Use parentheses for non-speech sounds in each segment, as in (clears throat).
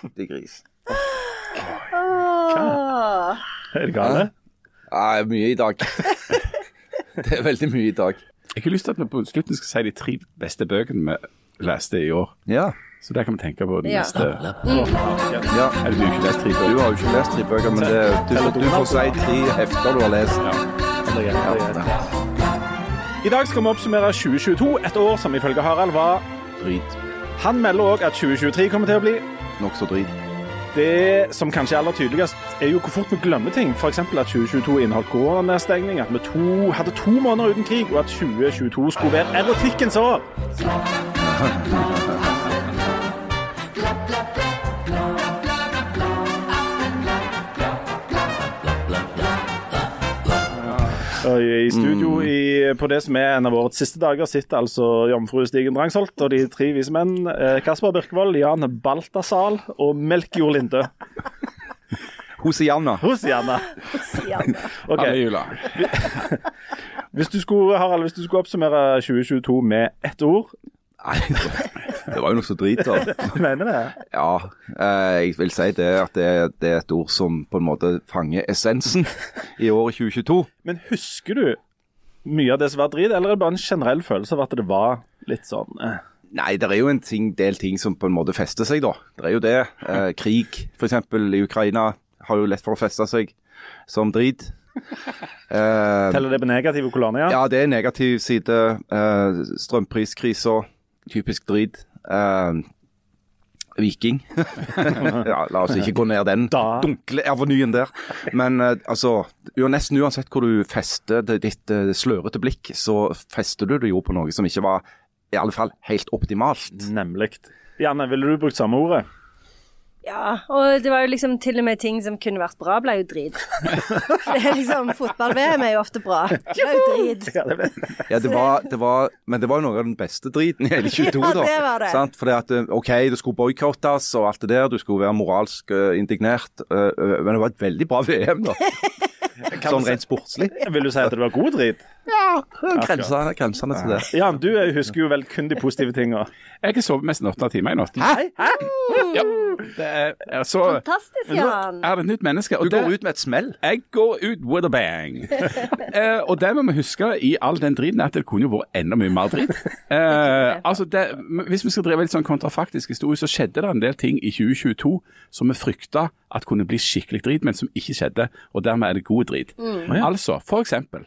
Fytti gris. Åh. Er det gale? Ja, mye i dag. (laughs) Det er veldig mye i dag. Jeg har lyst til at vi på slutten skal si de tre beste bøkene vi leste i år. Ja. Så det kan vi tenke på den Ja. neste. ja. Eller du har ikke lest tre Du har jo ikke lest tre bøker, men det, du, får- du får si tre hefter du har lest. Greit. I dag skal vi oppsummere 2022, et år som ifølge Harald var Drit. Han melder òg at 2023 kommer til å bli Nokså drit. Det som kanskje er aller tydeligst, er jo hvor fort vi glemmer ting. F.eks. at 2022 inneholdt koronastengning, at vi to, hadde to måneder uten krig, og at 2022 skulle være erotikkens år. (laughs) I studio i, på det som er en av årets siste dager, sitter altså jomfru Stigen Drangsholt og de tre vise menn eh, Kasper Birkevold, Jan Baltasal og Melkjord Linde. Hosianna. Hosianna. Okay. (laughs) Hvis du skulle, Harald, hvis du skulle oppsummere 2022 med ett ord Nei, det var jo noe så drit. (laughs) Du mener det? Ja, eh, jeg vil si det at det, det er et ord som på en måte fanger essensen i året 2022. Men husker du mye av det som var drit, eller er det bare en generell følelse av at det var litt sånn eh, Nei, det er jo en ting, del ting som på en måte fester seg, da. Det er jo det. Eh, krig, f.eks. i Ukraina, har jo lett for å feste seg som drit. Eh, (laughs) Teller det på negative kolonner? ja, det er negativ side. Eh, Strømpriskrisa, typisk drit. Uh, Viking. (laughs) ja, la oss ikke gå ned den Da. dunkle avenyen der. Men uh, altså, nesten uansett hvor du fester det, ditt uh, slørete blikk, så fester du det jo på noe som ikke var i alle fall helt optimalt. Nemlig. Janne, ville du brukt samme ordet? Ja, og det var jo liksom til og med ting som kunne vært bra, ble jo drit. For (laughs) det er liksom Fotball-VM er jo ofte bra. Det er jo drit. Ja, det ble... Ja, var, det var, men det var jo noe av den beste driten i hele 22, (laughs) Ja, da. det var det. Sant? Fordi at, eh, OK, det skulle boikottes og alt det der, du skulle være moralsk eh, indignert, eh, men det var et veldig bra (laughs) VM, da. sånn rent sportslig. Vil du si at det var god drit? Grensene, grensene til det. Jan, du eh, husker jo vel kun de positive tinga. Jeg har sovet mest nesten åtte timer i natt. Hæ? Ja. Det er, er så Fantastisk, Jan. er det et nytt menneske. og Du går det- ut med et smell. Jeg går ut with a bang. (laughs) eh, og det må vi huske i all den driten, at det kunne jo vært enda mye mer drit. (laughs) Eh, altså det, hvis vi skal drive litt sånn kontrafaktisk historie, så skjedde det en del ting i 2022 som vi frykta at kunne bli skikkelig drit, men som ikke skjedde. Og dermed er det god drit. Altså, for eksempel.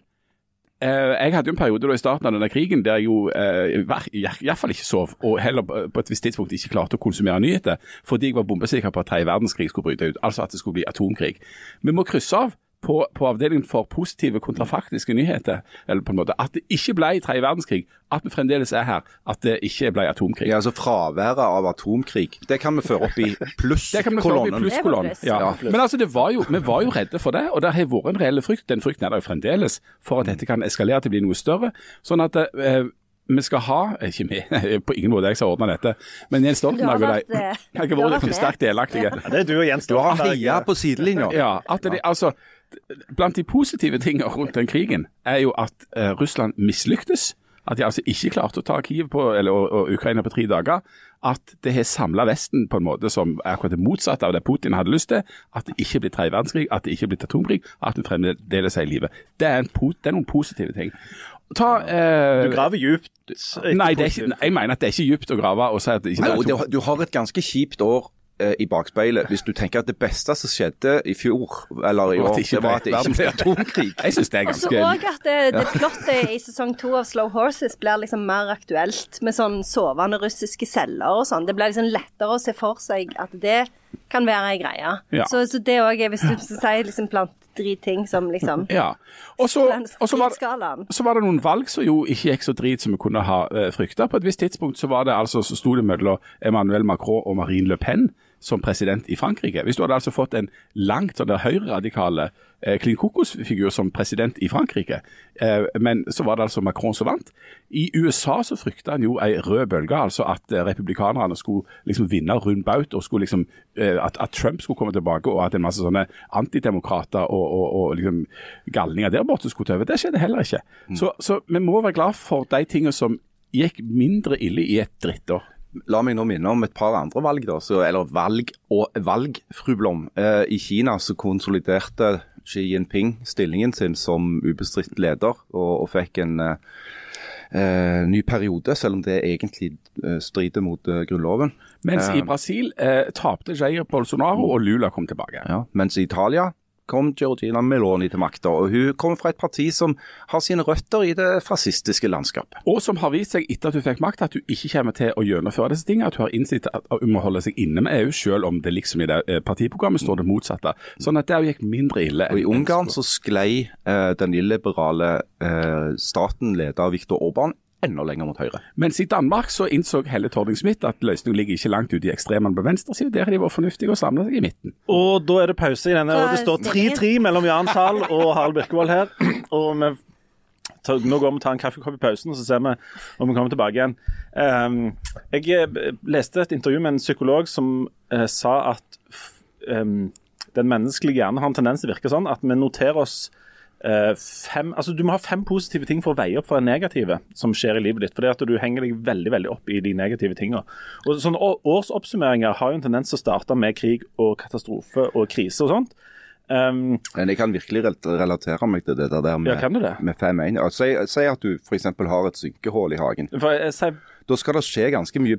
Eh, jeg hadde jo en periode da i starten av denne krigen der jeg jo eh, iallfall ikke sov, og heller på et visst tidspunkt ikke klarte å konsumere nyheter, fordi jeg var bombesikker på at tredje verdenskrig skulle bryte ut, altså at det skulle bli atomkrig. Vi må krysse av på, på avdelingen for positive kontrafaktiske nyheter, eller på en måte at det ikke ble tredje verdenskrig, at vi fremdeles er her, at det ikke ble atomkrig. Ja, altså Fraværet av atomkrig, det kan vi føre opp i Det kan vi få opp i plusskolonnen. Pluss Ja. Ja. Men altså, det var jo, vi var jo redde for det, og det har vært en reell frykt. Den frykten er der jo fremdeles, for at dette kan eskalere til å bli noe større. Sånn at eh, vi skal ha Ikke vi, (laughs) på ingen måte jeg som har ordna dette, men Jens Stoltenberg og de eh, (laughs) har vært sterkt delaktige. Ja, det er du og Jens Du har Stoltenberg. heia på sidelinja. Ja, at de, altså, Blant de positive tingene rundt den krigen er jo at uh, Russland mislyktes. At de altså ikke klarte å ta Kiev på, eller, og, og Ukraina på tre dager. At det har samla Vesten på en måte som er akkurat det motsatte av det Putin hadde lyst til. At det ikke blir tredje verdenskrig, at det ikke blir atomkrig, at vi fremdeles er i live. Det er, en, det er noen positive ting. Ta eh, Du graver djupt. Nei, det er ikke, jeg mener at det er ikke dypt å grave og si at det ikke Nei, er to... du har et ganske kjipt år eh, i bakspeilet hvis du tenker at det beste som skjedde i fjor, eller i år, det det var at det ikke ble atomkrig. Jeg syns det er Og så ganske òg at det, det plottet i sesong to av Slow Horses blir liksom mer aktuelt, med sånn sovende russiske celler og sånn. Det blir liksom lettere å se for seg at det kan være ei greie. Ja. Så, så det òg er, hvis du skal si liksom blant dritting som liksom Ja. Og så, og var, var det noen valg som jo ikke gikk så drit som vi kunne ha uh, frykta. På et visst tidspunkt så var det altså, så sto det mellom Emmanuel Macron og Marine Le Pen som president i Frankrike. Hvis du hadde altså fått en langt sånn der høyreradikale eh, klin kokos-figur som president i Frankrike, eh, men så var det altså Macron som vant. I USA så frykta han jo ei rød bølge, altså at eh, republikanerne skulle liksom vinne rund baut, og skulle liksom, eh, at, at Trump skulle komme tilbake, og at en masse sånne antidemokrater og, og, og liksom galninger der borte skulle ta over. Det skjedde heller ikke. Så, så vi må være glad for de tingene som gikk mindre ille i et drittår. La meg nå minne om et par andre valg, da. Så, eller valg og valg, fru Blom. Eh, I Kina så konsoliderte Xi Jinping stillingen sin som ubestridt leder, og, og fikk en eh, eh, ny periode, selv om det egentlig eh, strider mot eh, grunnloven. Mens i Brasil eh, tapte Jair Bolsonaro, og Lula kom tilbake. Ja, mens i Italia kom Georgina Meloni til makta, og hun kommer fra et parti som har sine røtter i det fascistiske landskapet. Og som har vist seg etter at hun fikk makt, at hun ikke kommer til å gjennomføre disse tingene. At hun har innsett at hun må holde seg inne med EU, selv om det liksom i det eh, partiprogrammet står det motsatte. Sånn at det gikk mindre ille. Og I Ungarn så sklei eh, den illiberale eh, staten ledet av Viktor Orban enda lenger mot høyre. Mens i Danmark så innså Helle Thorning-Smith at løsningen ligger ikke langt ute i ekstremene på venstresiden. Der har de vært fornuftige og samla seg i midten. Og da er det pause i denne, og det står 3-3 mellom Jan Sahl og Harald Birkevold her. Og vi tar, nå går vi og tar en kaffekopp i pausen, og så ser vi om vi kommer tilbake igjen. Um, jeg eh, leste et intervju med en psykolog som uh, sa at um, den menneskelige hjernen har en tendens til å virke sånn at vi noterer oss Uh, fem, altså Du må ha fem positive ting for å veie opp for det negative som skjer i livet ditt. Fordi at du henger deg veldig veldig opp i de negative tingene. Og sånne Årsoppsummeringer har jo en tendens til å starte med krig og katastrofe og krise og sånt. Um, Men jeg kan virkelig relatere meg til det der med, Ja, det? med 5-1. Ja, Si, si at du f.eks. har et synkehull i hagen. for jeg, sier- Da skal det skje ganske mye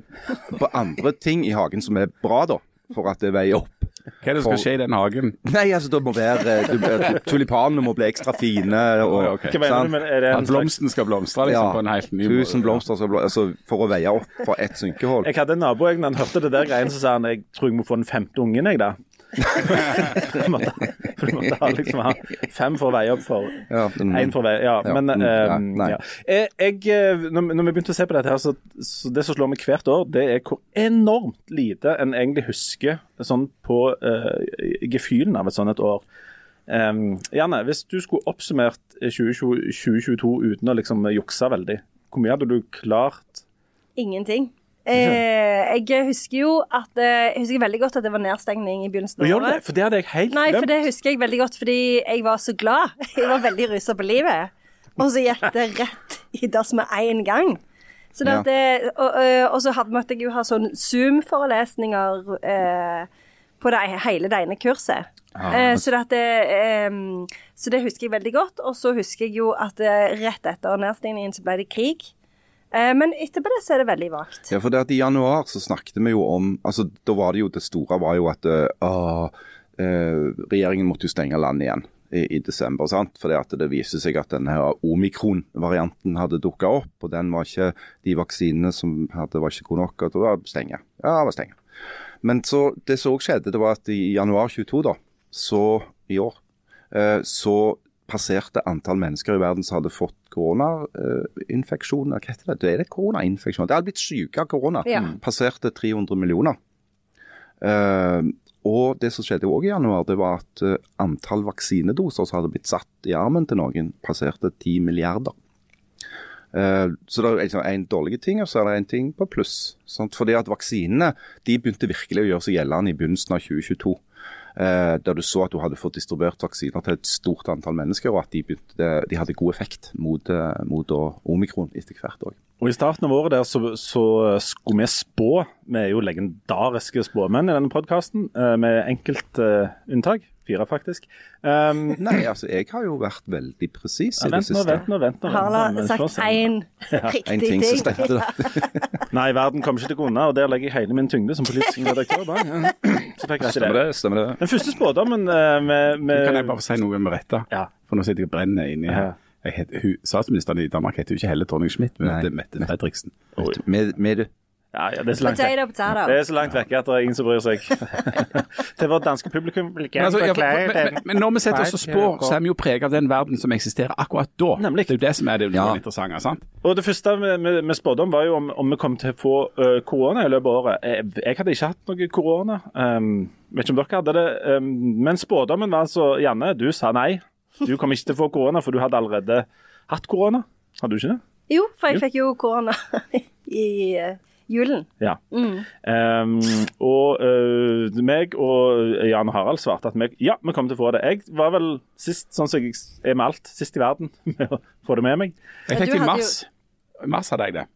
på andre ting i hagen som er bra, da. For at det veier opp. Hva er det som skal skje i den hagen? Nei, altså det må være du, Tulipanene må bli ekstra fine. Og, Oi, okay. hva mener du er det en At blomsten skal blomstre liksom, på en helt ny måte. Tusen blomster skal blomstre, altså, for å veie opp for ett synkehull. Jeg hadde en nabo jeg, når han hørte det der greiene, så sa han jeg tror jeg må få den femte ungen, jeg, da. (laughs) du, måtte, for du måtte ha, liksom, ha fem for å veie opp for Ja, Én for vei, ja. Ja, Men mm, eh, nei, nei. ja. Jeg, jeg, eh, når, når vi begynte å se på dette, her, så, så det som slår meg hvert år, det er hvor enormt lite en egentlig husker sånn på uh, gefühlen av et sånt et år. Um, Janne, hvis du skulle oppsummert 2020, 2022 uten å liksom jukse veldig, hvor mye hadde du klart? Ingenting. Eh, jeg husker jo at eh, Jeg husker veldig godt at det var nedstengning i begynnelsen av året. For det hadde jeg helt Nei, for det husker jeg veldig godt fordi jeg var så glad. (laughs) Jeg var veldig rusa på livet. Og så gikk det rett i dass med én gang. Så det Ja. det, og, og- og så hadde, måtte jeg jo ha sånn Zoom-forelesninger eh, på det, hele det ene kurset. Eh, så, det eh, så det husker jeg veldig godt. Og så husker jeg jo at eh, rett etter nedstengningen så ble det krig. Eh, men etterpå det så er det veldig vagt. Ja, for det at I januar så snakket vi jo om altså Da var det jo det store var jo at eh, ah, eh, regjeringen måtte jo stenge landet igjen i, i desember. sant? Fordi at det viste seg at denne omikron-varianten hadde dukka opp. og den var ikke, De vaksinene som hadde var ikke gode nok. og det var stenge. Ja, det var stenge. Men så, det som òg skjedde, det var at i januar 22, da, så i år, så passerte antall mennesker i verden som hadde fått koronainfeksjon. Hva heter det? Det er det koronainfeksjon. Det hadde blitt syke av korona. Ja. Passerte 300 millioner. Uh, og det som skjedde òg i januar, det var at eh, antall vaksinedoser som hadde blitt satt i armen til noen, passerte 10 milliarder. Uh, så det er liksom en dårlig ting, og så er det en ting på pluss. Sant? Fordi at vaksinene de begynte virkelig å gjøre seg gjeldende i begynnelsen av 2022. Eh, der du så at du hadde fått distribuert vaksiner til et stort antall mennesker, og at de, begynte, de hadde god effekt mot, eh, mot omikron etter hvert òg. Og I starten av året der så, så skulle vi spå. Vi er jo legendariske spåmenn i denne podkasten, med enkelt uh, unntak. Fire, faktisk. Um, (laughs) Nei, altså jeg har jo vært veldig presis ja, i det siste. vent nå. vent nå. Harald har sagt én (laughs) En riktig ting ting. stemte. (laughs) Nei, verden kommer ikke til å gå unna, og der legger jeg hele min tyngde som politisk redaktør. bak. Så fikk jeg ikke Stemmer det. det? Stemmer det? Den første spådommen uh, med, med Kan jeg bare si noe med rette? Ja. For nå sitter jeg og brenner inni her. Ja. Jeg heter, hun, statsministeren i Danmark heter jo ikke Helle Thorning-Schmidt, men heter Mette Fredriksen. Med, med Ja, ja, det er så langt Potato, vekk. potato. Det er så langt vekk at det er ingen som bryr seg. (laughs) Til vårt danske publikum Men, altså, ja, for- men, men, men når vi setter oss og spår, så er vi jo preget av den verden som eksisterer akkurat da. Nemlig. Det er jo det som er det Ja. interessante. sant? Og Det første vi, vi, vi spådde om, var jo om, om vi kom til å få korona i løpet av året. Jeg, jeg hadde ikke hatt noe korona. Um, vet ikke om dere hadde det. Um, men spådommen var altså Janne, du sa nei. Du kom ikke til å få korona, for du hadde allerede hatt korona. Hadde du ikke det? Jo, for jeg fikk jo korona (laughs) i eh, julen. Ja. Um, og uh, meg og Jan og Harald svarte at vi, ja, vi kom til å få det. Jeg var vel sist, sånn som jeg er med alt, sist i verden (laughs) med å få det med meg. Jeg fikk det i mars. I mars hadde jeg det.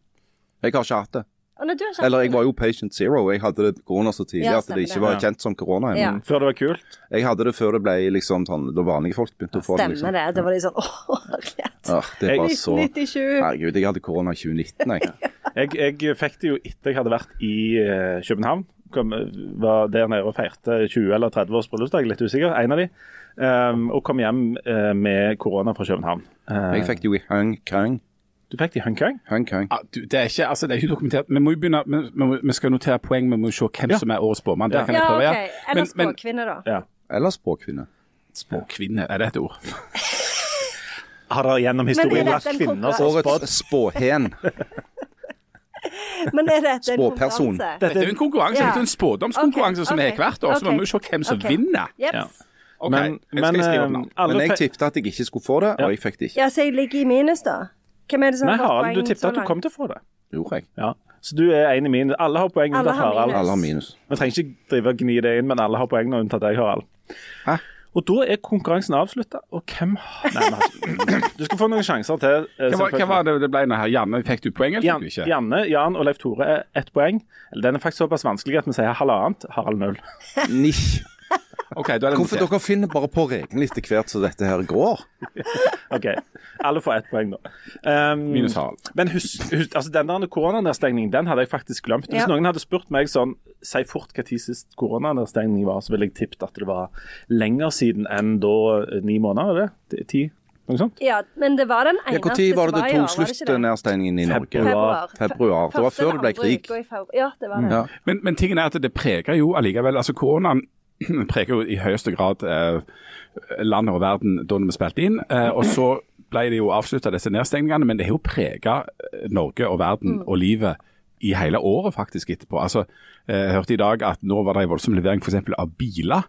Jeg har ikke hatt det. Eller jeg var jo patient zero. Jeg hadde det korona så tidlig Ja, at det ikke var kjent som korona Ja. Før det var kult. Jeg hadde det før det ble liksom sånn Da vanlige folk begynte å få det. Stemmer liksom. det. Det var litt sånn åh, (laughs) herlighet. Åh, det var så Herregud, jeg hadde korona i 2019, jeg. (laughs) Jeg, jeg fikk det jo etter jeg hadde vært i eh, København. Kom, var der nede og feirte 20 eller 30 års bryllupsdag, litt usikker. En av de. Um, og kom hjem uh, med korona fra København. Uh, Jeg fikk det jo i Hong Kong. Du fikk det i Hongkong? Hongkong. Ah, du, det, er ikke, altså, det er ikke dokumentert. Vi må jo begynne, vi, vi, vi skal notere poeng, vi må se hvem Ja. som er årets spåmann. Det Ja. kan jeg Ja, prøve. OK. ja. Eller spåkvinne, da. Ja. Eller spåkvinne. Spåkvinne, er det et ord? (laughs) Har dere gjennom historien lagt kvinner som spådd? Årets spåhen. Men er dette en Spåperson. konkurranse? Dette er jo en konkurranse, Ja. dette er en spådomskonkurranse okay. som er hvert år. Så ok. må vi jo se hvem som vinner. Yep. Ja. Okay. Men, jeg men eh, Men jeg tippet at jeg ikke skulle få det, og jeg fikk det ikke. Ja, så jeg ligger i minus, da. Hvem er det som Nei, har fått Harald, du poeng tippet at du kom til å få det. Gjorde jeg. Ja. Så du er en i minus. Alle har poeng Alle unntatt har Harald. minus. Alle har minus. Vi trenger ikke drive og gni det inn, men alle har poeng nå, unntatt deg, Harald. Hæ? Og da er konkurransen avslutta, og hvem har Nei, vi har ikke Du skal få noen sjanser til. eh, Hva var, hva var det det ble nå her? Janne, fikk du poeng, eller Jan, fikk du ikke? Janne, Jan og Leif Tore er ett poeng. Eller Den er faktisk såpass vanskelig at vi sier halvannet. Harald null. Nish. Ok, da er Hvorfor dere finner bare på reglene etter hvert som dette her går? (laughs) OK. Alle får ett poeng, da. Um, Minus halv. Men husk, husk altså den der koronanedstengningen, den hadde jeg faktisk glemt. Hvis Ja. noen hadde spurt meg sånn, si fort tid sist koronanedstengning var, så ville jeg tippet at det var lenger siden enn da eh, ni måneder, er det? Ti? Noe sånt? Ja, men det var den Ja, eneste Når var det det tok var slutt, nedstengningen i Norge? Februar. Februar. Det var før det ble krig. Ja, det var det. Ja. Men, men tingen er at det preger jo allikevel altså Koronaen (clears throat) preger jo i høyeste grad eh, landet og verden da vi spilte inn. Eh, og så ble det jo avslutta disse nedstengningene, men det har jo prega Norge og verden og livet i hele året faktisk etterpå. Altså, eh, Jeg hørte i dag at nå var det en voldsom levering f.eks. av biler.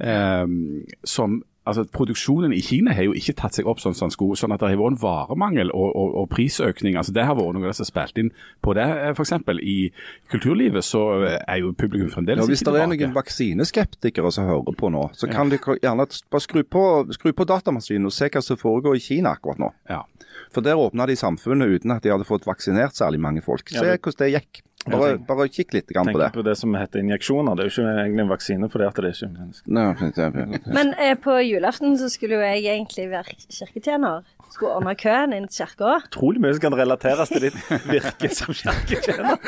Eh, som altså Produksjonen i Kina har jo ikke tatt seg opp sånn som den skulle, sånn at det har vært en varemangel og, og, og prisøkning. altså Det har vært noe av det som har spilt inn på det. F.eks. For eksempel I kulturlivet så eh, er jo publikum fremdeles Ja, hvis ikke det er noen vaksineskeptikere som hører på nå, så kan de gjerne bare skru på, skru på datamaskinen og se hva som foregår i Kina akkurat nå. Ja. For der åpna de samfunnet uten at de hadde fått vaksinert særlig mange folk. Se Ja, det- hvordan det gikk. Bare, bare kikk litt grann på det. Tenk på det som heter injeksjoner. Det er jo ikke egentlig en vaksine fordi at det er ikke menneske. Nei, for eksempel. Men eh, på julaften så skulle jo jeg egentlig være kirketjener. Skulle ordne køen inn til kirka. Utrolig mye som kan relateres til ditt virke som kirketjener.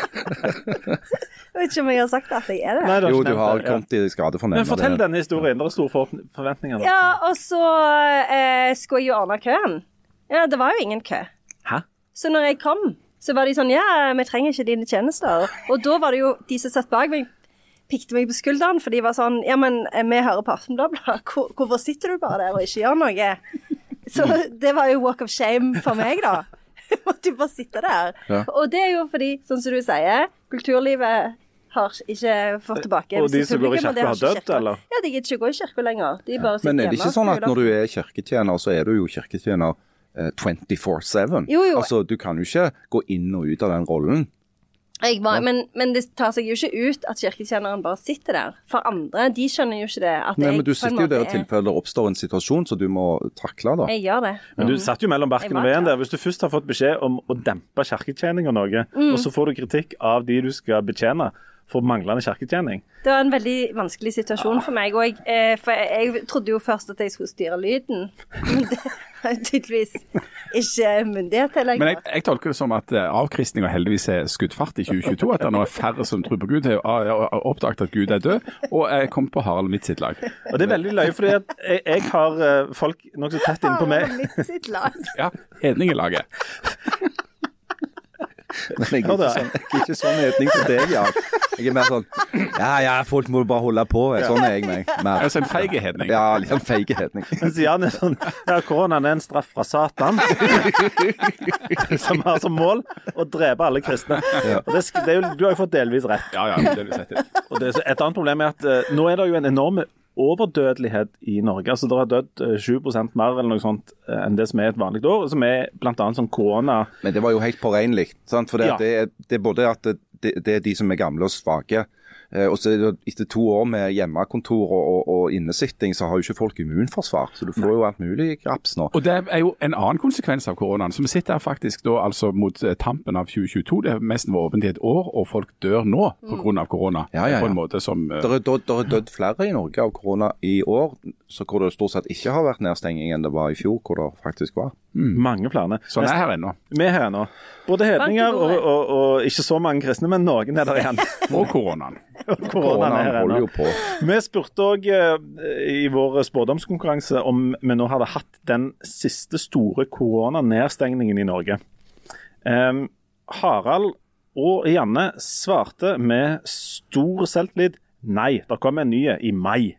Jeg vet ikke om jeg har sagt at jeg er det. Nei, du Jo, du har det, ja. kommet i skade for Men fortell det. denne historien. Det er store forventninger. Ja, og så eh, skulle jeg jo ordne køen. Ja, det var jo ingen kø. Hæ? Så når jeg kom, så var de sånn Ja, vi trenger ikke dine tjenester. Og da var det jo de som satt bak meg, pikte meg på skulderen, for de var sånn Ja, men eh, vi hører på Aftenbladet. (laughs) Hvor, hvorfor sitter du bare der og ikke gjør noe? Så det var jo walk of shame for meg, da. Jeg måtte jo bare sitte der. Ja. Og det er jo fordi, sånn som du sier, kulturlivet har ikke fått tilbake Og de som går i kirke kirka har dødd, eller? Ja, de gidder ikke gå i kirka lenger. De bare sitter Men er det hjemme ikke sånn at når du er kirketjener, så er du jo kirketjener 24-7? Jo, jo. Altså, du kan jo ikke gå inn og ut av den rollen. Jeg var, men, men det tar seg jo ikke ut at kirketjeneren bare sitter der. For andre, de skjønner jo ikke det. At Nei, jeg men du sitter jo der i tilfelle det oppstår en situasjon som du må takle, da. Jeg gjør det. Men du satt jo mellom barken og veden der. Hvis du først har fått beskjed om å dempe kirketjening og noe, Mm. og så får du kritikk av de du skal betjene for manglende kirketjening Det var en veldig vanskelig situasjon for meg. Og jeg, eh, for jeg, jeg trodde jo først at jeg skulle styre lyden, (laughs) men det har jeg tydeligvis ikke myndighet til Men jeg, jeg tolker det som at eh, avkristninga heldigvis er skuddfart i 2022. At det nå er færre som tror på Gud, har har oppdaget at Gud er død, og er kommet på Harald mitt sitt lag. Og det er veldig løye, fordi at jeg, jeg har eh, folk nokså tett innpå meg. Harald Mitt sitt lag. Ja, Hedningelaget. Men jeg er ikke sånn, jeg er ikke sånn hedning som deg, Jan. Jeg er mer sånn Ja, ja, folk må bare holde på. Sånn er jeg meg. Mer. Altså en feig hedning. Ja, litt sånn feige hedning. Mens (laughs) Jan er sånn Ja, koronaen er en straff fra Satan. (laughs) som har som mål å drepe alle kristne. Og det, sk- det er jo, du har jo fått delvis rett. Ja, ja, det rett. det. Og det, et annet problem er at eh, nå er det jo en enorm overdødelighet i Norge. Altså Det har dødd eh, 7 mer eller noe sånt eh, enn det som er et vanlig år. Som er bl.a. sånn korona. Men det var jo helt påregnelig. sant? For det, Ja. det, det er både at det, det, er de som er gamle og svake, Eh, og så er Etter to år med hjemmekontor og, og, og innesitting, så har jo ikke folk immunforsvar. Så du får jo alt mulig graps nå. Og Det er jo en annen konsekvens av koronaen. Så Vi sitter her faktisk da altså mot eh, tampen av 2022. Det har nesten vært åpent i et år, og folk dør nå pga. korona. Ja, ja, ja. På en måte som Uh... Det har død, er dødd flere i Norge av korona i år, så hvor det stort sett ikke har vært nedstenging enn det var i fjor, hvor det faktisk var. Mange flere. Sånn er her ennå. Vi er her ennå. Både hedninger og, og, og ikke så mange kristne, men noen er der igjen. (laughs) Og koronaen. (laughs) Koronaen er her holder ennå. jo på. Vi spurte òg i vår spådomskonkurranse om vi nå hadde hatt den siste store koronanedstengningen i Norge. Um, Harald og Janne svarte med stor selvtillit nei. Det kom en ny i mai.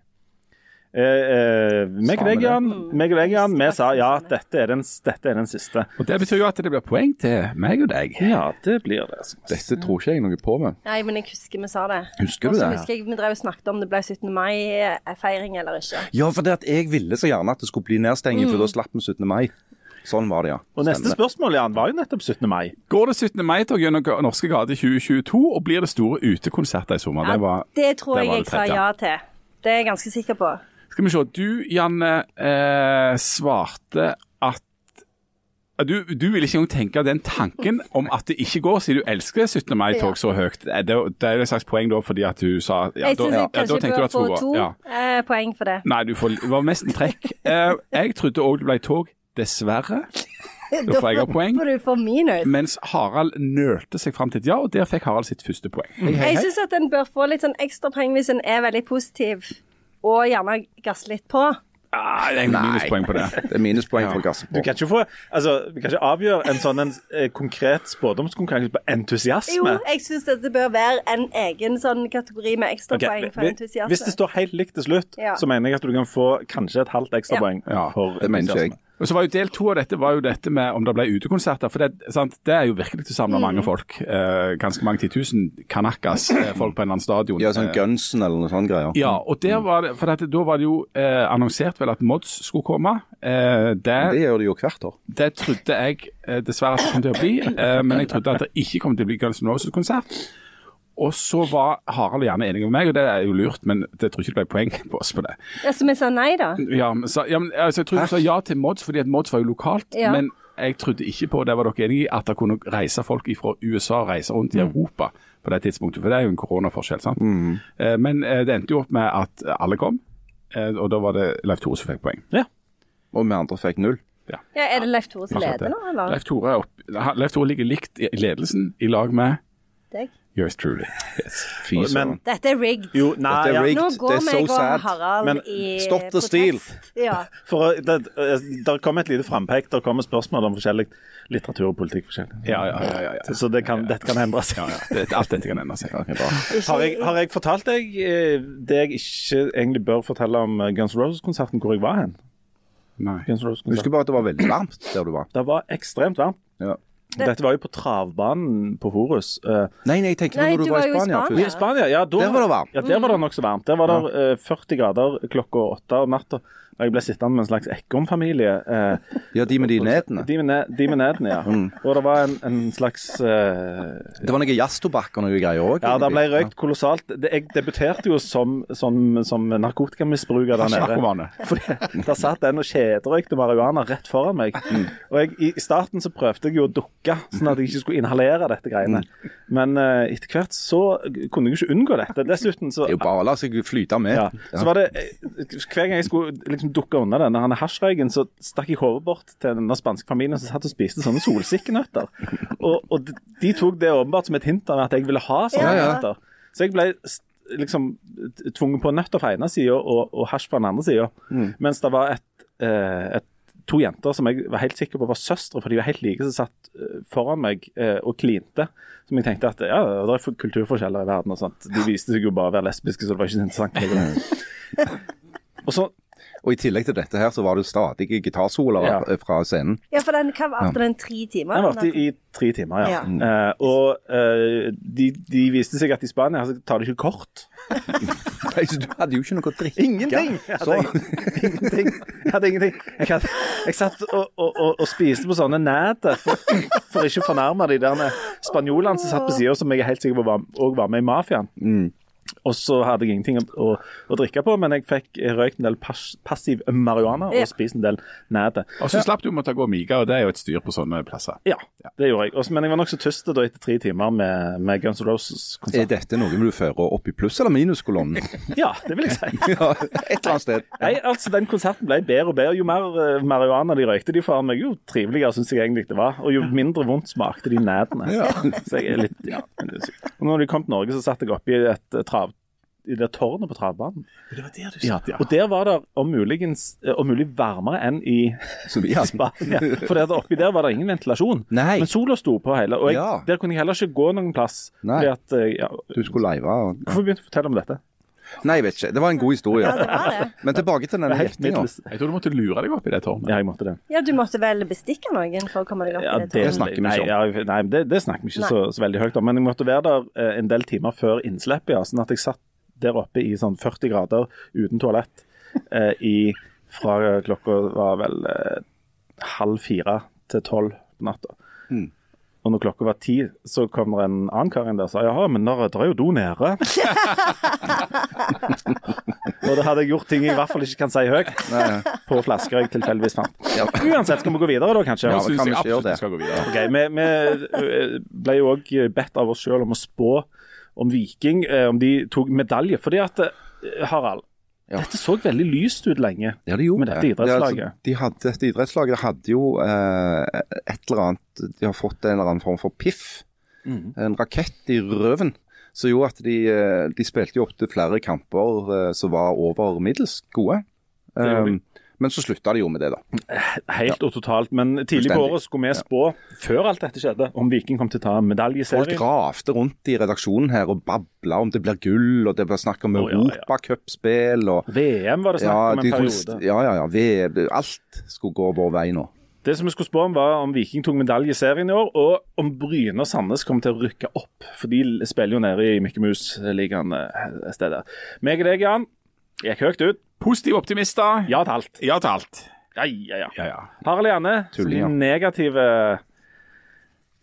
Eh, eh, meg og deg, Jan, meg og deg, Jan, vi sa ja, dette er, den, dette er den siste. Og Det betyr jo at det blir poeng til meg og deg. Ja, det blir det. Dette tror ikke jeg noe på med. Nei, men jeg husker vi sa det. Husker du det? husker jeg vi drev og snakket om det ble 17. mai-feiring eller ikke. Ja, for det at jeg ville så gjerne at det skulle bli nedstenging, for da slapp vi 17. mai. Sånn var det, ja. Og neste spørsmål Jan, var jo nettopp 17. mai. Går det 17. mai-tog gjennom norske gater i 2022, og blir det store utekonserter i sommer? Det var, Det tror det jeg jeg sa ja til. Det er jeg ganske sikker på. Skal vi se. Du, Janne, eh, svarte at du, du vil ikke engang tenke den tanken om at det ikke går, siden du elsker 17. mai-tog så høyt. Det, det er et slags poeng da, fordi at du sa ja, Jeg syns ja, kanskje tenkte du bør få to ja. eh, poeng for det. Nei, du får, var nesten trekk. Eh, jeg trodde òg det ble tog, dessverre. (laughs) Da får jeg poeng. får du for minus. Mens Harald nølte seg fram til et ja, og der fikk Harald sitt første poeng. Jeg syns at en bør få litt sånn ekstrapoeng hvis en er veldig positiv, og gjerne gasse litt på. Ah, det er minuspoeng på det. Det er minuspoeng for gassen Du på. kan ikke, få, altså, vi kan ikke avgjøre en sånn en, eh, konkret spådomskonkurranse på entusiasme. Jo, jeg syns det bør være en egen sånn kategori med Ok, ekstrapoeng for vi- entusiasme. Hvis det står helt likt til slutt, Ja. så mener jeg at du kan få kanskje et halvt ekstrapoeng. Ja. for Det mener ikke jeg. entusiasme. Og så var jo Del to av dette var jo dette med om det ble utekonserter. For det, sant, det er jo virkelig til å samle mange folk. Eh, ganske mange titusen kanakas eh, folk på en eller annen stadion. Ja, sånn Eh, Gunsen eller noe sånt greier. ja, og der var det, for dette, da var det jo eh, annonsert vel at Mods skulle komme. Eh, det, Det gjør de jo hvert år. det trodde jeg eh, dessverre at det kom til å bli, eh, men jeg trodde at det ikke kom til å bli Guns N' Roses-konsert. Og så var Harald gjerne enig med meg, og det er jo lurt, men jeg tror ikke det ble poeng (laughs) på oss på det. Ja, så vi sa nei, da? Ja, men, så, ja, men altså, Jeg tror vi sa ja til Mods, fordi at Mods var jo lokalt. Ja. Men jeg trodde ikke på, det var dere enig i, at det kunne reise folk fra USA og reise rundt i Europa på det tidspunktet. For det er jo en koronaforskjell. sant? Eh, Men eh, det endte jo opp med at alle kom, eh, og da var det Leif Tore som fikk poeng. Ja. Og vi andre fikk null. Ja, Er det Leif Tore som leder nå, eller? Leif Tore, opp, Leif Tore ligger likt i ledelsen i lag med Deg? Yours truly. Fy søren. Dette er rigged. Jo, nei, Dette er ja. rigged. Nå Det går er meg og sad. Harald Men i Stopp the steal. Ja. (laughs) For det, eh, der kom et lite frampek. Der kommer spørsmål om forskjellig litteratur og politikk. forskjellig. Ja, ja, ja. ja, ja. Så det kan, dette kan endre seg. ja, ja. Det, alt dette kan endre seg. (laughs) Okay. Har jeg, har jeg fortalt deg eh, det jeg ikke egentlig bør fortelle om eh, Guns Roses-konserten, hvor jeg var hen? Nei. Husker bare at det var veldig varmt der du var. Det var ekstremt varmt. Ja. Dette var jo på travbanen på Horus. Uh, Nei, nei, jeg tenker Nei, når du, du var var i jo i Spania. Spania. I Spania, ja. Da, Der var det varmt. Ja, der var det nokså varmt. Der var det uh, 40 grader klokka åtte om natta. Og jeg ble sittende med en slags Ekkom-familie. Eh, Ja, de med de nedene. de, med ne de med nedene, ja. Og det var en, en slags eh, Det var noe jazztobakk og noe greier òg. Ja, det ble røykt kolossalt. Det, jeg debuterte jo som, som, som narkotikamisbruker der nede. Fordi Der satt en og kjederøykte marihuana rett foran meg. Og jeg, I starten så prøvde jeg jo å dukke, sånn at jeg ikke skulle inhalere dette greiene. Men eh, etter hvert så kunne jeg ikke unngå dette. Dessuten så Det er jo bare å la seg flyte med. ja. Så var det eh, Hver gang jeg skulle liksom dukke unna denne han hasjrøyken, så stakk jeg hodet bort til denne spanske familien som satt og spiste sånne solsikkenøtter. Og, og de, de tok det åpenbart som et hint av at jeg ville ha sånne Ja, ja. nøtter. Så jeg ble liksom tvunget på nøtter fra ene sida og, og hasj fra den andre sida. Mens det var et, eh, et to jenter som jeg var helt sikker på var søstre, for de var helt like, som satt eh, foran meg eh, og klinte. Som jeg tenkte at ja, det er kulturforskjeller i verden og sånt. De viste seg jo bare å være lesbiske, så det var ikke så interessant. (laughs) Og så Og i tillegg til dette her, så var det stadige gitarsoler Ja. fra scenen. ja, for den hva varte den tre timer? Den varte i, i tre timer, ja. Ja. Uh, og uh, de, de viste seg at i Spania altså, tar de ikke kort. (laughs) Nei, så Du hadde jo ikke noe å drikke. Ingenting! Jeg hadde, ingenting. Jeg hadde ingenting. Jeg, hadde, jeg satt og, og, og, og spiste på sånne næter for, for ikke å fornærme de der spanjolene som satt på sida, som jeg er helt sikker på var, også var med i mafiaen. Og så hadde jeg ingenting å, å, å drikke på, men jeg fikk røykt en del pas, passiv marihuana og Ja. spist en del næte. Og så slapp du å måtte gå og mige, og det er jo et styr på sånne plasser. Ja, det gjorde jeg. Også, men jeg var nokså tyst da etter tre timer med, med Guns N' Er Roses-konsert. Er dette noe du fører opp i pluss- eller minuskolonnen? (laughs) Ja, det vil jeg si. (laughs) ja, et eller annet sted. (laughs) Nei, altså Den konserten ble bedre og bedre. Jo mer uh, marihuana de røykte de for meg, jo triveligere syns jeg egentlig det var. Og jo mindre vondt smakte de nætene. Så jeg er litt, ja, når de kom til Norge, så satt jeg oppi et eh, trav... I det tårnet på travbanen. Det var der du Ja, og der var det om, muligens, eh, om mulig varmere enn i (laughs) Så Spania. For der oppi der var det ingen ventilasjon. Nei. Men sola sto på hele, og jeg, Ja. der kunne jeg heller ikke gå noen plass. Nei. Fordi at, eh, ja, Du skulle live. og- Hvorfor begynte du å fortelle om dette? Nei, jeg vet ikke. Det var en god historie. Ja, det var det. Men tilbake til denne gjettinga. Jeg tror du måtte lure deg opp i det tårnet. Ja, jeg måtte det. Ja, du måtte vel bestikke noen for å komme deg opp Ja, i det det, tårnet? snakker vi nei, ikke om. ja, nei, det, det snakker vi ikke så, så veldig høyt om. Men jeg måtte være der eh, en del timer før innslippet, ja, sånn at jeg satt der oppe i sånn 40 grader uten toalett eh, i, fra klokka var vel eh, halv fire til tolv på natta. Mm. Og når klokka var ti, så kom det en annen kar inn der og sa jaha, men der, der er jo do nede. (laughs) og da hadde jeg gjort ting jeg i hvert fall ikke kan si høyt, på flasker jeg tilfeldigvis fant. Ja. Uansett, skal vi gå videre da, kanskje? Ja, Nå syns kan jeg vi absolutt skal gå videre. Okay, Vi, vi øh, ble jo òg bedt av oss sjøl om å spå om Viking, eh, om de tok medalje. Fordi at, eh, Harald, Ja. dette så veldig lyst ut lenge. Ja, det Med dette idrettslaget. Ja, altså, de hadde, dette idrettslaget hadde jo eh, et eller annet De har fått en eller annen form for piff. Mm. En rakett i røven. Som gjorde at de, eh, de spilte jo opptil flere kamper eh, som var over middels gode. gjorde de. Um, men så slutta de jo med det, da. Helt og totalt. Men tidlig på året skulle vi spå, før alt dette skjedde, om Viking kom til å ta medalje i Folk serien. rundt i redaksjonen her og babla om det blir gull, og det blir snakk om oh, europacupspill og VM var det snakk ja, om en periode. ja, ja, ja. V alt skulle gå vår vei nå. Det som vi skulle spå om, var om Viking tok medalje i serien i år, og om Bryne og Sandnes kom til å rykke opp. For de spiller jo nede i Mikke Mus-ligaen et sted der. Meg og deg, Jan, gikk høyt ut. Positive optimister. Ja til alt. Ja til alt. Ja, ja, ja. Ja, ja. Harald Janne, så de negative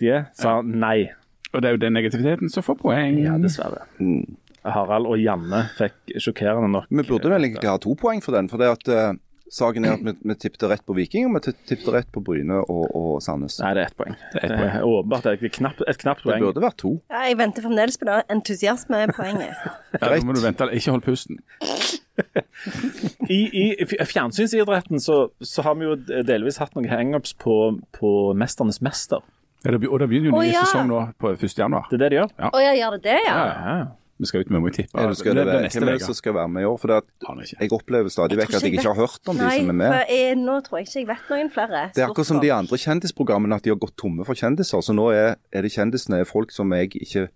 De sa nei. Og det er jo den negativiteten som får poeng. Ja, dessverre. Mm. Harald og Janne fikk sjokkerende nok Vi burde vel egentlig ha to poeng for den. For det at eh, saken er at vi, vi tippet rett på Viking, og vi tippet rett på Bryne og, og Sandnes. Nei, det er ett poeng. er ett Det poeng. er åpenbart det et knapt, et knapt Det burde vært to. Ja, jeg venter fremdeles på det Entusiasme er poenget. (laughs) Ja, da må du vente. Ikke hold pusten. (laughs) I, i fjernsynsidretten så, så har vi jo delvis hatt noen hangups på, på Mesternes mester. Ja, det, og det begynner jo ny ny ja. sesong nå på 1. januar. Det er det de gjør. Å ja, gjør det det, ja? ja? Ja. Vi skal ut med, må vi tippe. Er skal det, det, være- hvem er det som skal være med i år? For det at jeg opplever stadig vekk at jeg ikke har hørt om de som er med. jeg, nå tror jeg ikke jeg vet noen flere. Det er akkurat som de andre kjendisprogrammene, at de har gått tomme for kjendiser. Så nå er, er det kjendisene folk som jeg ikke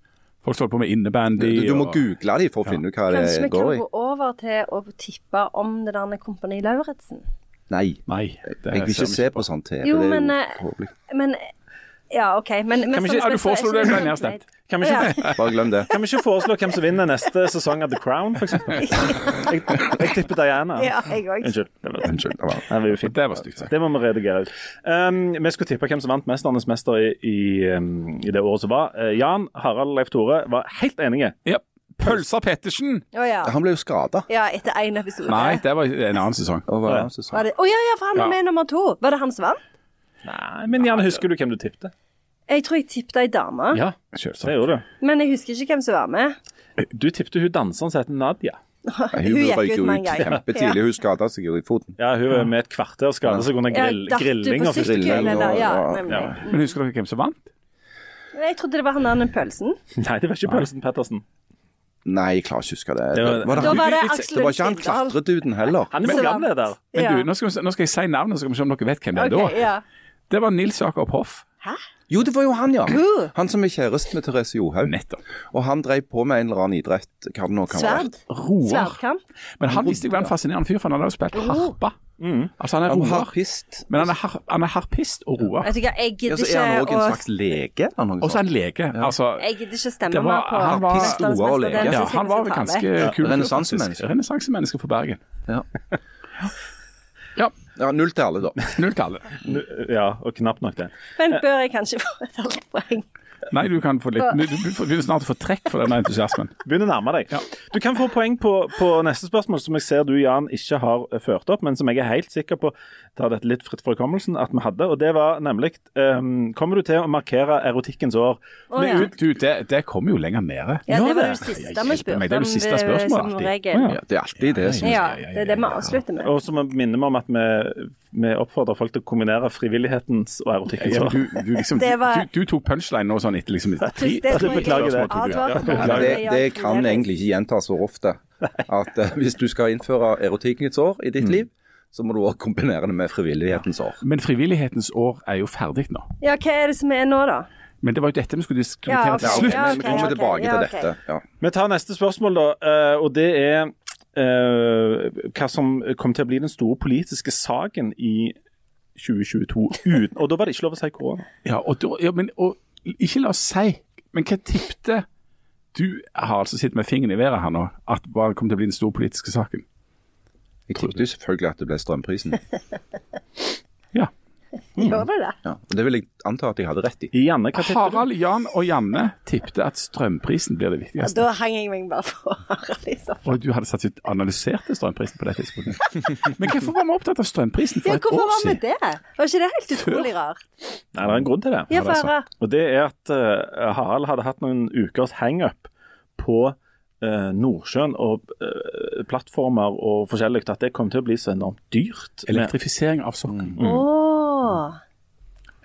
Folk står holder på med innebandy. du må og- google dem for å finne ut hva Kanskje vi det går kan gå over til å tippe om det der med Kompani Lauritzen? Nei, Nei. jeg vil ikke se på. sånn TV. Jo, det er men, jo eh. Men Ja, OK. Men, men Kan vi ikke- Ja, du foreslo det, ble nedstemt. Kan vi, ikke, Ja. (laughs) Bare glem det. kan vi ikke foreslå hvem som vinner neste sesong av The Crown, f.eks.? (laughs) Jeg, jeg tipper Diana. Ja, jeg òg. Unnskyld. Det var, Unnskyld. det var- det var. Det var stygt sagt. Det må vi redigere ut. Um, vi skulle tippe hvem som vant 'Mesternes mester' i, i, um, i det året som var. Uh, Jan, Harald Leif Tore var helt enige. Ja. Pølsa Pettersen! Oh, ja. Han ble jo skada. ja. Etter én episode. Nei, det var en annen sesong. Var det- Å ja, ja, for han var Ja. med nummer to. Var det han som vant? Nei, men gjerne husker du hvem du tippte? Jeg tror jeg tippet ei dame, Ja, Selvsagt. det gjorde du. men jeg husker ikke hvem som var med. Du tippte hun danseren som heter Nadia. Hun gikk ut med en gang. kjempetidlig. Hun skada seg jo i foten. Ja, hun var med et kvarter skadet seg under grill, ja, grilling. og grilling, og, Ja, ja, ja. Men husker dere hvem som vant? Jeg trodde det var han der pølsen. (laughs) Nei, det var ikke Pølsen Pettersen. Nei, jeg klarer ikke å huske det. Det var- Var det, Da var det det var ikke han klatreduden heller. Han er Så programleder. Men Ja. du, nå skal, vi, nå skal jeg si navnet, så skal vi se om dere vet hvem det er okay, da. ja. Det var Nils Jakob Hoff. Jo, det var jo han, ja. Han som er kjæreste med Therese Johaug. Nettopp. Og han drev på med en eller annen idrett. Hva det nå kan være. Sverd. Roer. Sverdkamp. Men han visste jeg var en fascinerende fyr, for han hadde jo spilt harpa. Altså, han er roer. harpist. Men han er, har, han er harpist og roer. Vet du hva, jeg Ja, gidder så er han òg en slags lege. Og så er han lege. Altså, jeg gidder ikke stemme var- meg på han var- harpist, roer og lege. Ja, han var vel ganske ja. kul. Renessansemenneske. Renessansemenneske for Bergen. Ja. (laughs) Ja, null til alle, da. (laughs) null til alle. Ja, og knapt nok det. Men bør jeg kanskje få et halvt poeng? Nei, du kan få litt Du du begynner snart å få trekk for denne entusiasmen. (laughs) Begynner å nærme deg. Du kan få poeng på, på neste spørsmål, som jeg ser du, Jan, ikke har eh, ført opp, men som jeg er helt sikker på tar dette litt fritt for hukommelsen at vi hadde. Og det var nemlig um, Kommer du til å markere erotikkens år? Å, ja. Du, du det, det kommer jo lenger nede. Ja, det var det? det siste Ja, vi spurte meg, det er om. det siste spørsmålet Som alltid. regel. Ja, det er alltid det. som- Ja, det er det vi avslutter med. Og så minner vi om at vi, vi oppfordrer folk til å kombinere frivillighetens og erotikkens Ja, år. du, du, liksom, var- du, du tok punchline nå sånn etter liksom tre, beklager det. Ja. det, det kan egentlig ikke gjentas for ofte. At uh, hvis du skal innføre erotikkens år i ditt liv, så må du òg kombinere det med frivillighetens år. Men frivillighetens år er jo ferdig nå. Ja, hva er det som er nå, da? Men det var jo dette vi skulle diskutere Ja, til Ja, slutt. ok, okay, men vi kommer tilbake til dette. Ja. Vi tar neste spørsmål, da, eh, og det er hva som kom til å bli den store politiske saken i 2022. Uten, og da var det ikke lov å si korona. Ja, og, da, ja, men, og ikke la oss si, men hva tippte Du har altså sittet med fingeren i været her nå, at hva kom til å bli den store politiske saken? Jeg tippet jo selvfølgelig at det ble strømprisen. Ja. Gjør det det? Ja. og Det vil jeg anta at jeg hadde rett i. Janne, hva du? Harald, Jan og Janne tippte at strømprisen blir det Ja, viktigste. da henger jeg meg bare på Harald i så fall. Og du hadde satt ut analysert strømprisen på det tidspunktet. (laughs) Men hvorfor var vi opptatt av strømprisen for Ja, et hvorfor år var vi siden? det? Var ikke det helt utrolig rart? Nei, det er en grunn til det. Ja, det få høre. Og det er at eh, Harald hadde hatt noen ukers hangup på eh, Nordsjøen og eh, plattformer og forskjellig, at det kom til å bli så enormt dyrt. med- Elektrifisering av sokkelen. Mm.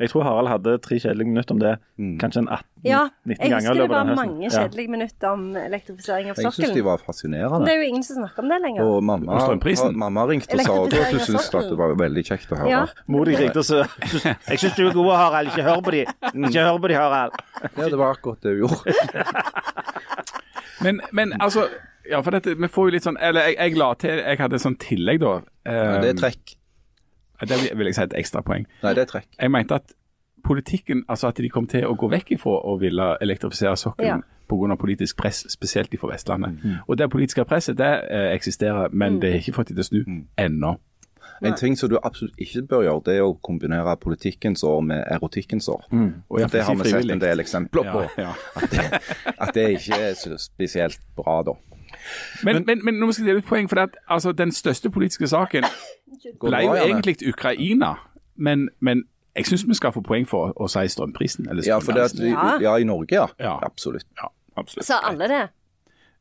Jeg tror Harald hadde tre kjedelige minutter om det kanskje en 18-19 Ja, ganger. jeg husker det var mange kjedelige Ja. minutter om elektrifisering av sokkelen. Jeg syns de var fascinerende. det er jo ingen som snakker om det lenger. Og mamma, Og mamma ringte og sa også at hun syntes at det var veldig kjekt å høre. Ja. Mor di ringte og sa Jeg syns du er god, Harald. Ikke hør på de. Ikke hør på de, Harald. Ja, det var akkurat det hun gjorde. Men, men altså Ja, for dette, vi får jo litt sånn Eller jeg, jeg la til Jeg hadde sånn tillegg, da. Men det er trekk. Det vil- jeg si et ekstrapoeng. Nei, det er trekk. Jeg mente at politikken, altså at de kom til å gå vekk ifra å ville elektrifisere sokkelen Ja. pga. politisk press, spesielt fra Vestlandet. Og det politiske presset det eh, eksisterer, men det har ikke fått de til å snu ennå. En ting som du absolutt ikke bør gjøre, det er å kombinere politikkens år med erotikkens år. Og jeg Det har vi sett en del eksempler på. Ja, ja. At, det, at det ikke er så spesielt bra, da. Men, men, men nå skal jeg dele et poeng, for det at, altså, den største politiske saken ble jo egentlig Ukraina, men, men jeg syns vi skal få poeng for å, å si strømprisen. Eller Ja, for det at, vi- ja, i Norge, ja. Ja. Absolutt. Ja, absolutt. Sa alle det?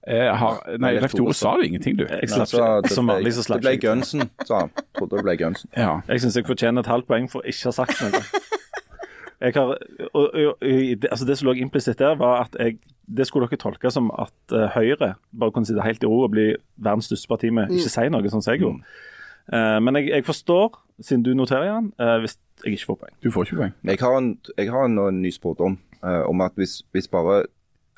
Eh, har, nei, Nei, Leif Tore sa jo ingenting, du. Jeg Nei, slapp så det Som vanlig så slapp Det ble. Gunsen, sa han. Trodde det ble Gunsen. Ja. Jeg syns jeg fortjener et halvt poeng for ikke å ha sagt noe. (laughs) Jeg har, og, og, og, det, altså det som lå implisitt der, var at jeg, det skulle dere tolke som at uh, Høyre bare kunne sitte helt i ro og bli verdens største parti med ikke si noe, sånn som jeg gjorde. Uh, men jeg, jeg forstår, siden du noterer igjen, uh, hvis jeg ikke får poeng. Du får ikke poeng. Jeg har en, jeg har en, en ny spådom eh, om at hvis, hvis bare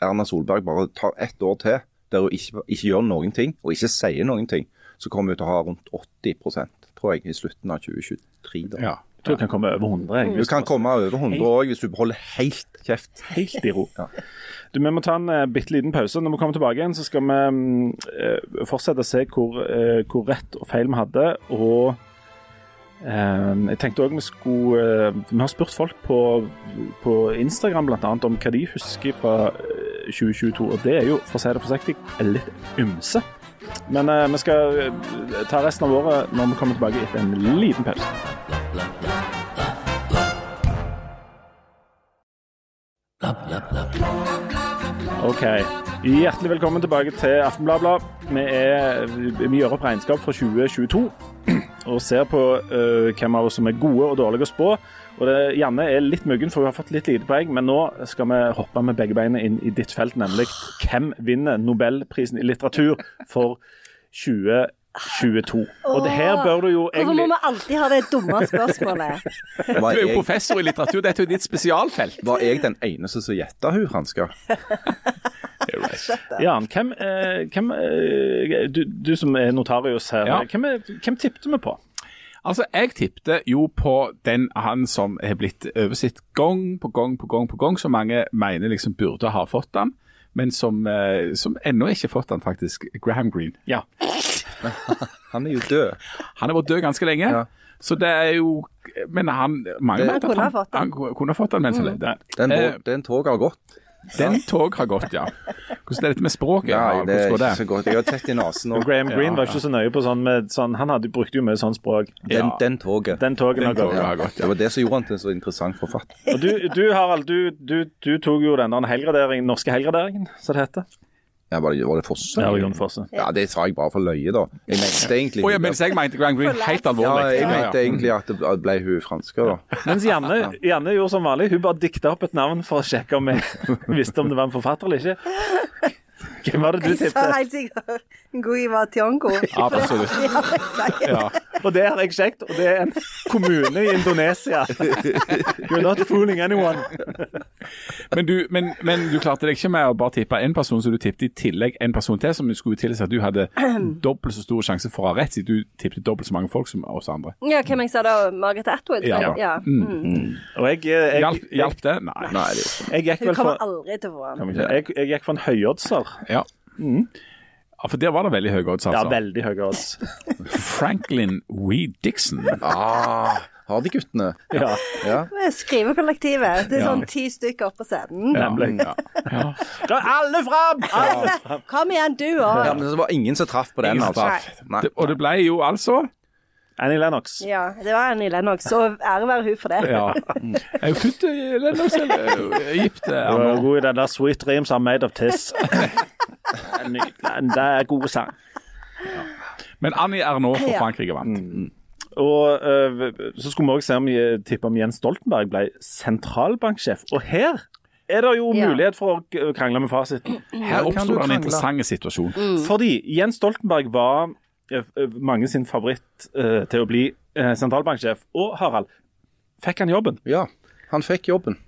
Erna Solberg bare tar ett år til der hun ikke, ikke gjør noen ting, og ikke sier noen ting, så kommer hun til å ha rundt 80% tror jeg, i slutten av 2023. da. Ja. Jeg tror jeg kan komme over 100. Jeg, Du kan komme over 100 òg hvis du holder helt kjeft. helt i ro. Ja. Du, Vi må ta en uh, bitte liten pause. Når vi kommer tilbake igjen, så skal vi eh, fortsette å se hvor, uh, hvor rett og feil vi hadde. Og jeg tenkte òg vi skulle Vi har spurt folk på, på Instagram bl.a. om hva de husker fra eh, 2022. Og det er jo, for å si det forsiktig, litt ymse. Men eh, vi skal eh, ta resten av året når vi kommer tilbake etter en liten pause. OK. Hjertelig velkommen tilbake til Aftenbladet. Vi, er, vi gjør opp regnskap for 2022 (clears throat) og ser på uh, hvem av oss som er gode og dårlige å spå. Og det, Janne er litt muggen, for hun har fått litt lite poeng, men nå skal vi hoppe med begge beina inn i ditt felt, nemlig hvem vinner Nobelprisen i litteratur for 2022. Og det her bør du jo egentlig Hvorfor må vi alltid ha det dumme spørsmålet? Du er jo professor i litteratur, dette er jo ditt spesialfelt. var jeg den eneste som gjetta hun, Hanska? Jan, hvem, eh, hvem eh, du, du som er notarius her, Ja. hvem, hvem tippet vi på? Altså, jeg tippte jo på den han som har blitt oversett gang på gang på gang på gang, som mange mener liksom burde ha fått den, men som, eh, som ennå ikke har fått den, faktisk. Graham Greene. Ja. Han er jo død. Han har vært død ganske lenge. Ja. Så det er jo men han mange Det- mener at han, fått han kunne ha fått den mens han levde. Den, Eh, den tog har gått. Den tog har gått, ja. Hvordan er dette med språket? Ja, Ja, det er ikke så godt. Jeg har tett i nesen. Og (laughs) Og Graham Greene var ikke så nøye på sånn med sånn Han hadde, brukte jo mye sånn språk. den, Ja. den toget. Den togen har gått. Ja. Det var det som gjorde han til en så interessant forfatter. Og du, du Harald, du, du, du tok jo den der norske helgraderingen, som det heter. Ja, var, det, var det Fosse? Ja, Jon Fosse. Ja, det sa jeg bare for løye, da. Jeg mente egentlig oh, ja, mens jeg mente Grand Green helt Ja, jeg mente egentlig at det ble hun franske, da. Mens Janne, Janne gjorde som vanlig. Hun bare dikta opp et navn for å sjekke om jeg (laughs) visste om det var en forfatter eller ikke. Hvem var det du Jeg sa helt sikkert Gui var Tiongo. Absolutt. (laughs) Ja. Og det har jeg sjekket, og det er en kommune i Indonesia. You're not fooling anyone. Men, du, men, men du klarte deg ikke med å bare tippe én person, så du tippet i tillegg en person til, som skulle tilsi at du hadde (clears throat) dobbelt så stor sjanse for å ha rett, siden du tippet dobbelt så mange folk som oss andre. Ja, hvem jeg sa da? Margaret Atwood? Ja. ja. Mm. Og jeg, jeg, Hjalp, det? Nei. Nei, det er ikke. jeg gikk vel for kommer aldri til å få den. jeg, jeg gikk for en høyoddser. Ja. ja, for der var det veldig høye odds, Ja, altså. veldig høye odds. (laughs) Franklin Wee Dixon. Ah, har de guttene? Ja, Ja. Skrivekollektivet. Det er Ja. sånn ti stykker oppå scenen. nemlig. Ja. Ja. Alle fram! Alle! Kom igjen, du òg. ja, men det var ingen som traff på den, altså. Nei. Det, og det ble jo altså Annie Lennox. Ja, det var Annie Lennox, så ære være hun for det. Ja. Jeg er jo født i Lennox, eller gift Du er god i den der 'Sweet Dreams Are Made of Tiss'. (laughs) Det er god sang. Men Annie er nå for Frankrike vant. Og øh, så skulle vi også se om vi tippe om Jens Stoltenberg ble sentralbanksjef. Og her er det jo Ja. mulighet for å krangle med fasiten. Her oppsto det en interessant situasjon. Fordi Jens Stoltenberg var mange sin favoritt øh, til å bli øh, sentralbanksjef. Og Harald, fikk han jobben? Ja, han fikk jobben.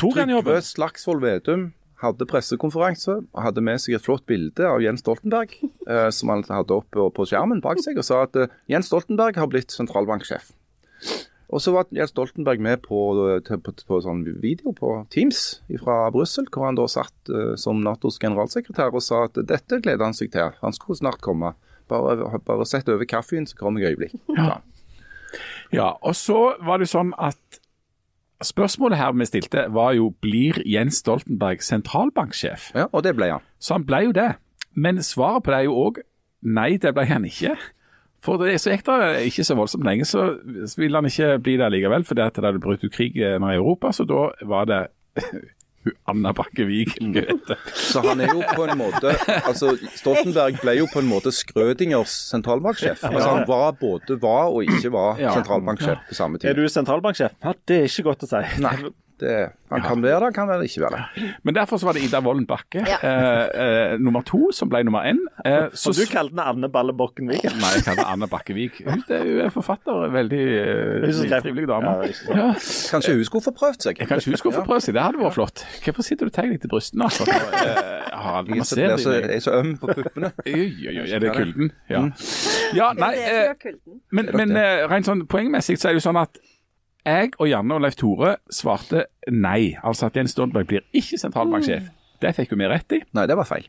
Tok han jobben? Trygve Slagsvold Vedum hadde pressekonferanse og hadde med seg et flott bilde av Jens Stoltenberg, (laughs) eh, som han hadde oppe på skjermen bak seg, og sa at eh, Jens Stoltenberg har blitt sentralbanksjef. Og så var Jens Stoltenberg med på, på, på, på sånn video på Teams fra Brussel, hvor han da satt uh, som Natos generalsekretær og sa at dette gleder han seg til. Han skulle snart komme. Bare, bare sett over kaffen, så kommer jeg øyeblikk. Ja. Ja, og så var det sånn at spørsmålet her vi stilte var jo blir Jens Stoltenberg sentralbanksjef? ja, og det ble han. Så han ble jo det. Men svaret på det er jo òg nei, det ble han ikke. For det, så gikk det ikke så voldsomt lenge, så ville han ikke bli det likevel, fordi at det hadde brutt ut krig eh, i Europa. Så da var det Anna Bakke hva det. Så han er jo på en måte altså Stoltenberg ble jo på en måte Skrødingers sentralbanksjef. Altså Han var både var og ikke var sentralbanksjef på samme Er du sentralbanksjef? Ja, det er ikke godt å si. Nei, det, han kan være det, han kan være ikke være det. Men derfor så var det Ida Wolden Bakke, Ja. eh, eh, nummer to, som ble nummer én. Eh, Så du kalte den Anne Balle Bokken Nei, jeg kaller Anne Bakkevik. Hun er jo en forfatter, veldig eh, Hun trivelig dame. Ja. Ja. Kanskje hun skulle få prøvd seg? Kanskje hun skulle få prøvd seg, det hadde vært flott. Hvorfor sitter du og tar deg til brystene? Altså? (laughs) Eh, Jeg man er så- ser jeg er så, jeg er så øm på puppene. Er det kulden? Ja. ja nei, er eh, men, men eh, rent sånn poengmessig så er det jo sånn at jeg og Janne og Leif Tore svarte nei. Altså at Jens Stoltenberg blir ikke sentralbanksjef. Det fikk jo vi rett i. Nei, det var feil.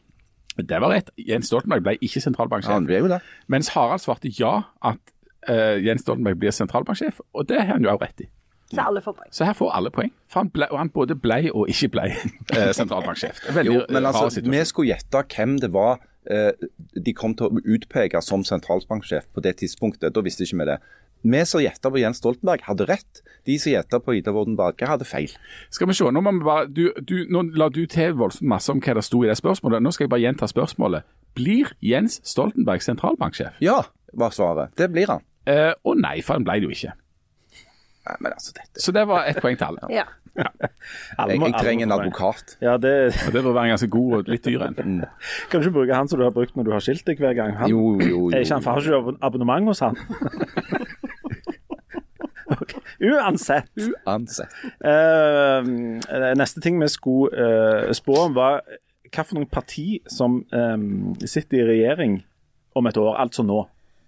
Det var rett. Jens Stoltenberg ble ikke sentralbanksjef. Han ble jo det. Mens Harald svarte ja, at uh, Jens Stoltenberg blir sentralbanksjef. Og det har han jo også rett i. Så alle får poeng. Så her får alle poeng. For han, ble, og han både ble og ikke ble eh, sentralbanksjef. (laughs) Veldig Jo, men altså, vi skulle gjette hvem det var uh, de kom til å utpeke som sentralbanksjef på det tidspunktet. Da visste ikke vi det. Vi som gjetta på Jens Stoltenberg, hadde rett. De som gjetta på Ida Worden Barke, hadde feil. Skal vi se, nå må vi bare du, du, Nå la du til voldsomt masse om hva det sto i det spørsmålet. Nå skal jeg bare gjenta spørsmålet. Blir Jens Stoltenberg sentralbanksjef? Ja, var svaret. Det blir han. Eh, og nei, for han ble det jo ikke. Nei, men altså, dette Så det var ett poeng til alle. (laughs) Ja. Ja. Jeg, jeg trenger en advokat. Ja, det Og det bør være en ganske god og litt dyr en. Kan du ikke bruke han som du har brukt når du har skilt deg hver gang? Han, Jo, jo, jo. Er ikke han ikke abonnement hos han? (laughs) Uansett. Uansett. Uh, neste ting vi skulle uh, spå om, var hva for noen parti som um, sitter i regjering om et år, altså nå.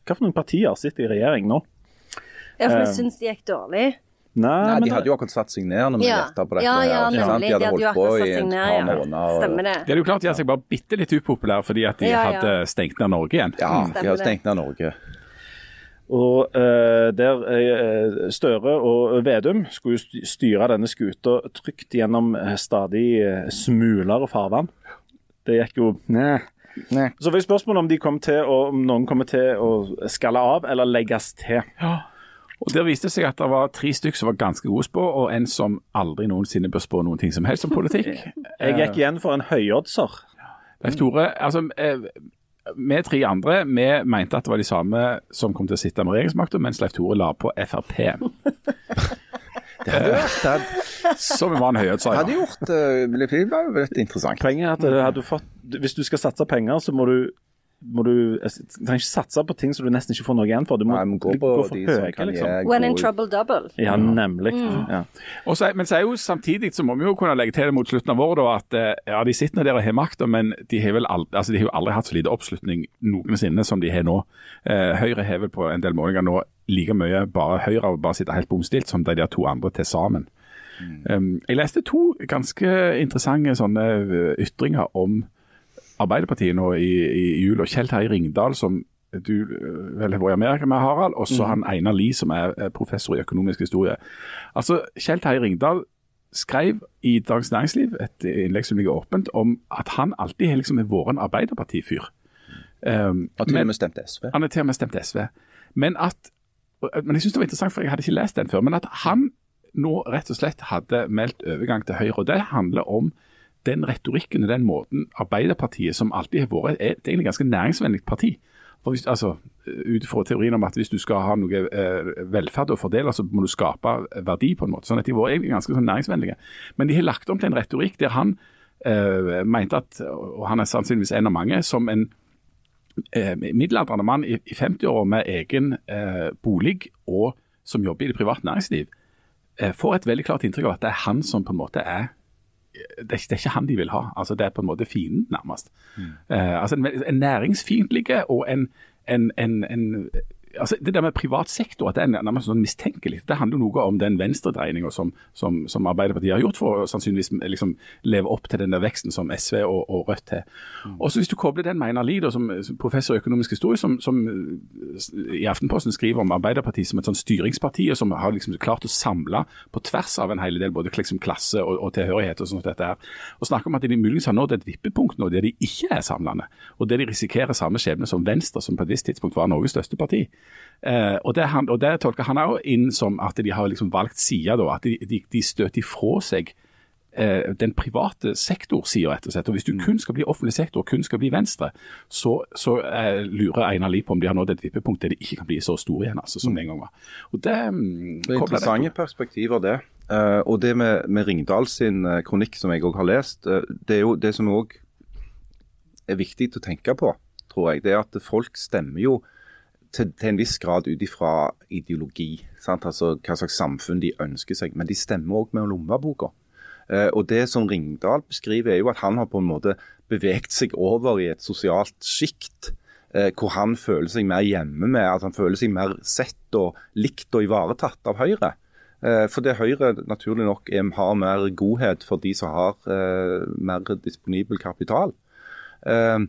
Hva for noen partier sitter i regjering nå? ja, for vi uh, syns det gikk dårlig. Nei, Nei, men De det- hadde jo akkurat satt seg ned når vi Ja. gjetta på dette. Ja, ja, her, ikke nemlig. De hadde De hadde holdt på i et par ja. måneder. og- Stemmer det. Det er jo klart de har seg bare bitte litt upopulære fordi at de Ja, ja. hadde stengt ned Norge igjen. Ja, de hadde stengt ned Norge. Og eh, der eh, Støre og Vedum skulle styre denne skuta trygt gjennom eh, stadig eh, smulere farvann. Det gikk jo Nei. Nei. Så fikk spørsmålet spørsmål om de kom til å, om noen kommer til å skalle av eller legges til. Ja. Og Der viste det seg at det var tre stykker som var ganske gode spå, og en som aldri noensinne bør spå noen ting som helst om politikk. Jeg gikk igjen for en høyoddser. Leif Tore, altså eh, vi tre andre vi mente at det var de samme som kom til å sitte med regjeringsmakta, mens Leif Tore la på Frp. (laughs) Det hadde vært hadde, Som var en det høyhetssager. hadde gjort eh, Det var jo litt interessant. Poenget er at det hadde fått, hvis du skal satse penger, så må du må du, du trenger ikke satse på ting som du nesten ikke får noe igjen for. Du må, Nei, gå på for høye, liksom. When in trouble double. Ja, nemlig. Ja. Og så, men så er jo samtidig så må vi jo kunne legge til det mot slutten av året da, at eh, ja, de sitter der og har makta, men de har vel aldri, altså, de har jo aldri hatt så lite oppslutning noensinne som de har nå. Eh, Høyre har vel på en del målinger nå like mye bare Høyre og bare sitter helt bomstilt som de der to andre til sammen. Um, jeg leste to ganske interessante sånne eh, ytringer om Arbeiderpartiet nå i, i jul. og Kjell Terje Ringdal, som du eh, vel har i Amerika med, Harald, og så han Einar Lie, som er professor i økonomisk historie. Altså, Kjell Terje Ringdal skrev i Dagens Næringsliv et innlegg som ligger åpent, om at han alltid har liksom vært en Arbeiderpartifyr. Um, og til og med stemte SV. han har til og med stemt SV. Men at men jeg synes det var interessant, for jeg hadde ikke lest den før. Men at han nå rett og slett hadde meldt overgang til Høyre. og Det handler om den retorikken og den måten Arbeiderpartiet, som alltid har vært er et egentlig ganske næringsvennlig parti. For hvis, altså, Ut fra teorien om at hvis du skal ha noe eh, velferd å fordele, så må du skape verdi på en måte. Sånn at De var egentlig ganske sånn næringsvennlige. Men de har lagt om til en retorikk der han eh, mente at, og han er sannsynligvis en av mange, som en eh, middelaldrende mann i, i 50-åra med egen eh, bolig og som jobber i det private næringsliv, eh, får et veldig klart inntrykk av at det er han som på en måte er det er, ikke, han de vil ha. altså Det er på en måte fienden, nærmest. Eh, altså En, en næringsfiendtlig og en, en, en, en altså Det der med privat sektor, at det er nærmest sånn mistenkelig, det handler noe om den venstredreininga som, som, som Arbeiderpartiet har gjort for å sannsynligvis liksom leve opp til den der veksten som SV og, og Rødt har. Og så Hvis du kobler den med Einar Lie, som, som professor i økonomisk historie, som, som eh, i Aftenposten skriver om Arbeiderpartiet som et sånn styringsparti, og som har liksom klart å samle på tvers av en hel del både liksom klasse og, og tilhørighet og sånt dette her, og snakker om at de muligens har nådd et vippepunkt nå der de ikke er samlende, og der de risikerer samme skjebne som Venstre, som på et visst tidspunkt var Norges største parti. Eh, og, det han, og det tolker han òg inn som at de har liksom valgt side, da, at de, de, de støter ifra seg eh, den private sektor sier rett og slett. Og Hvis du kun skal bli offentlig sektor, kun skal bli Venstre, så, så eh, lurer Einar Lie på om de har nådd et vippepunkt der de ikke kan bli så store igjen, altså, som det en gang var. Og Det, mm, Det er interessante interessante perspektiver, det. Eh, og det med, med Ringdal sin eh, kronikk, som jeg òg har lest, eh, det er jo det som òg er viktig å tenke på, tror jeg. Det er at folk stemmer jo til, til en viss grad ut ifra ideologi. Sant? Altså hva slags samfunn de ønsker seg. Men de stemmer òg med lommeboka. Eh, og det som Ringdal beskriver, er jo at han har på en måte beveget seg over i et sosialt sjikt eh, hvor han føler seg mer hjemme med, at han føler seg mer sett og likt og ivaretatt av Høyre. For det Høyre naturlig nok har mer godhet for de som har eh, mer disponibel kapital. Eh,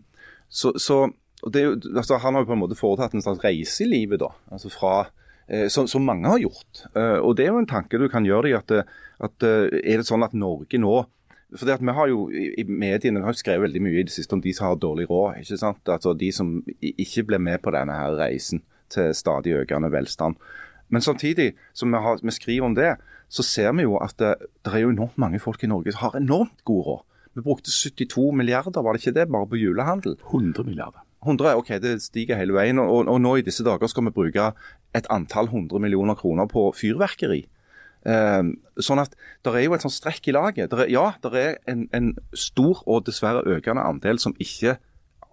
så, så og det altså, Han har jo på en måte foretatt en slags reise i livet, da, altså fra, eh, som, som mange har gjort. Eh, og Det er jo en tanke du kan gjøre deg. at, at eh, Er det sånn at Norge nå for det at vi har jo i mediene vi har jo skrevet veldig mye i det siste om de som har dårlig råd. ikke sant? Altså De som ikke ble med på denne her reisen til stadig økende velstand. Men samtidig som vi, har, vi skriver om det, så ser vi jo at det, det er jo enormt mange folk i Norge som har enormt god råd. Vi brukte 72 milliarder, var det ikke det, bare på julehandel? 100 milliarder. 100, ok, det stiger hele veien. Og, og nå i disse dager skal vi bruke et antall hundre millioner kroner på fyrverkeri. Um, sånn at Det er jo et sånt strekk i laget. Der er, ja, det er en, en stor og dessverre økende andel som ikke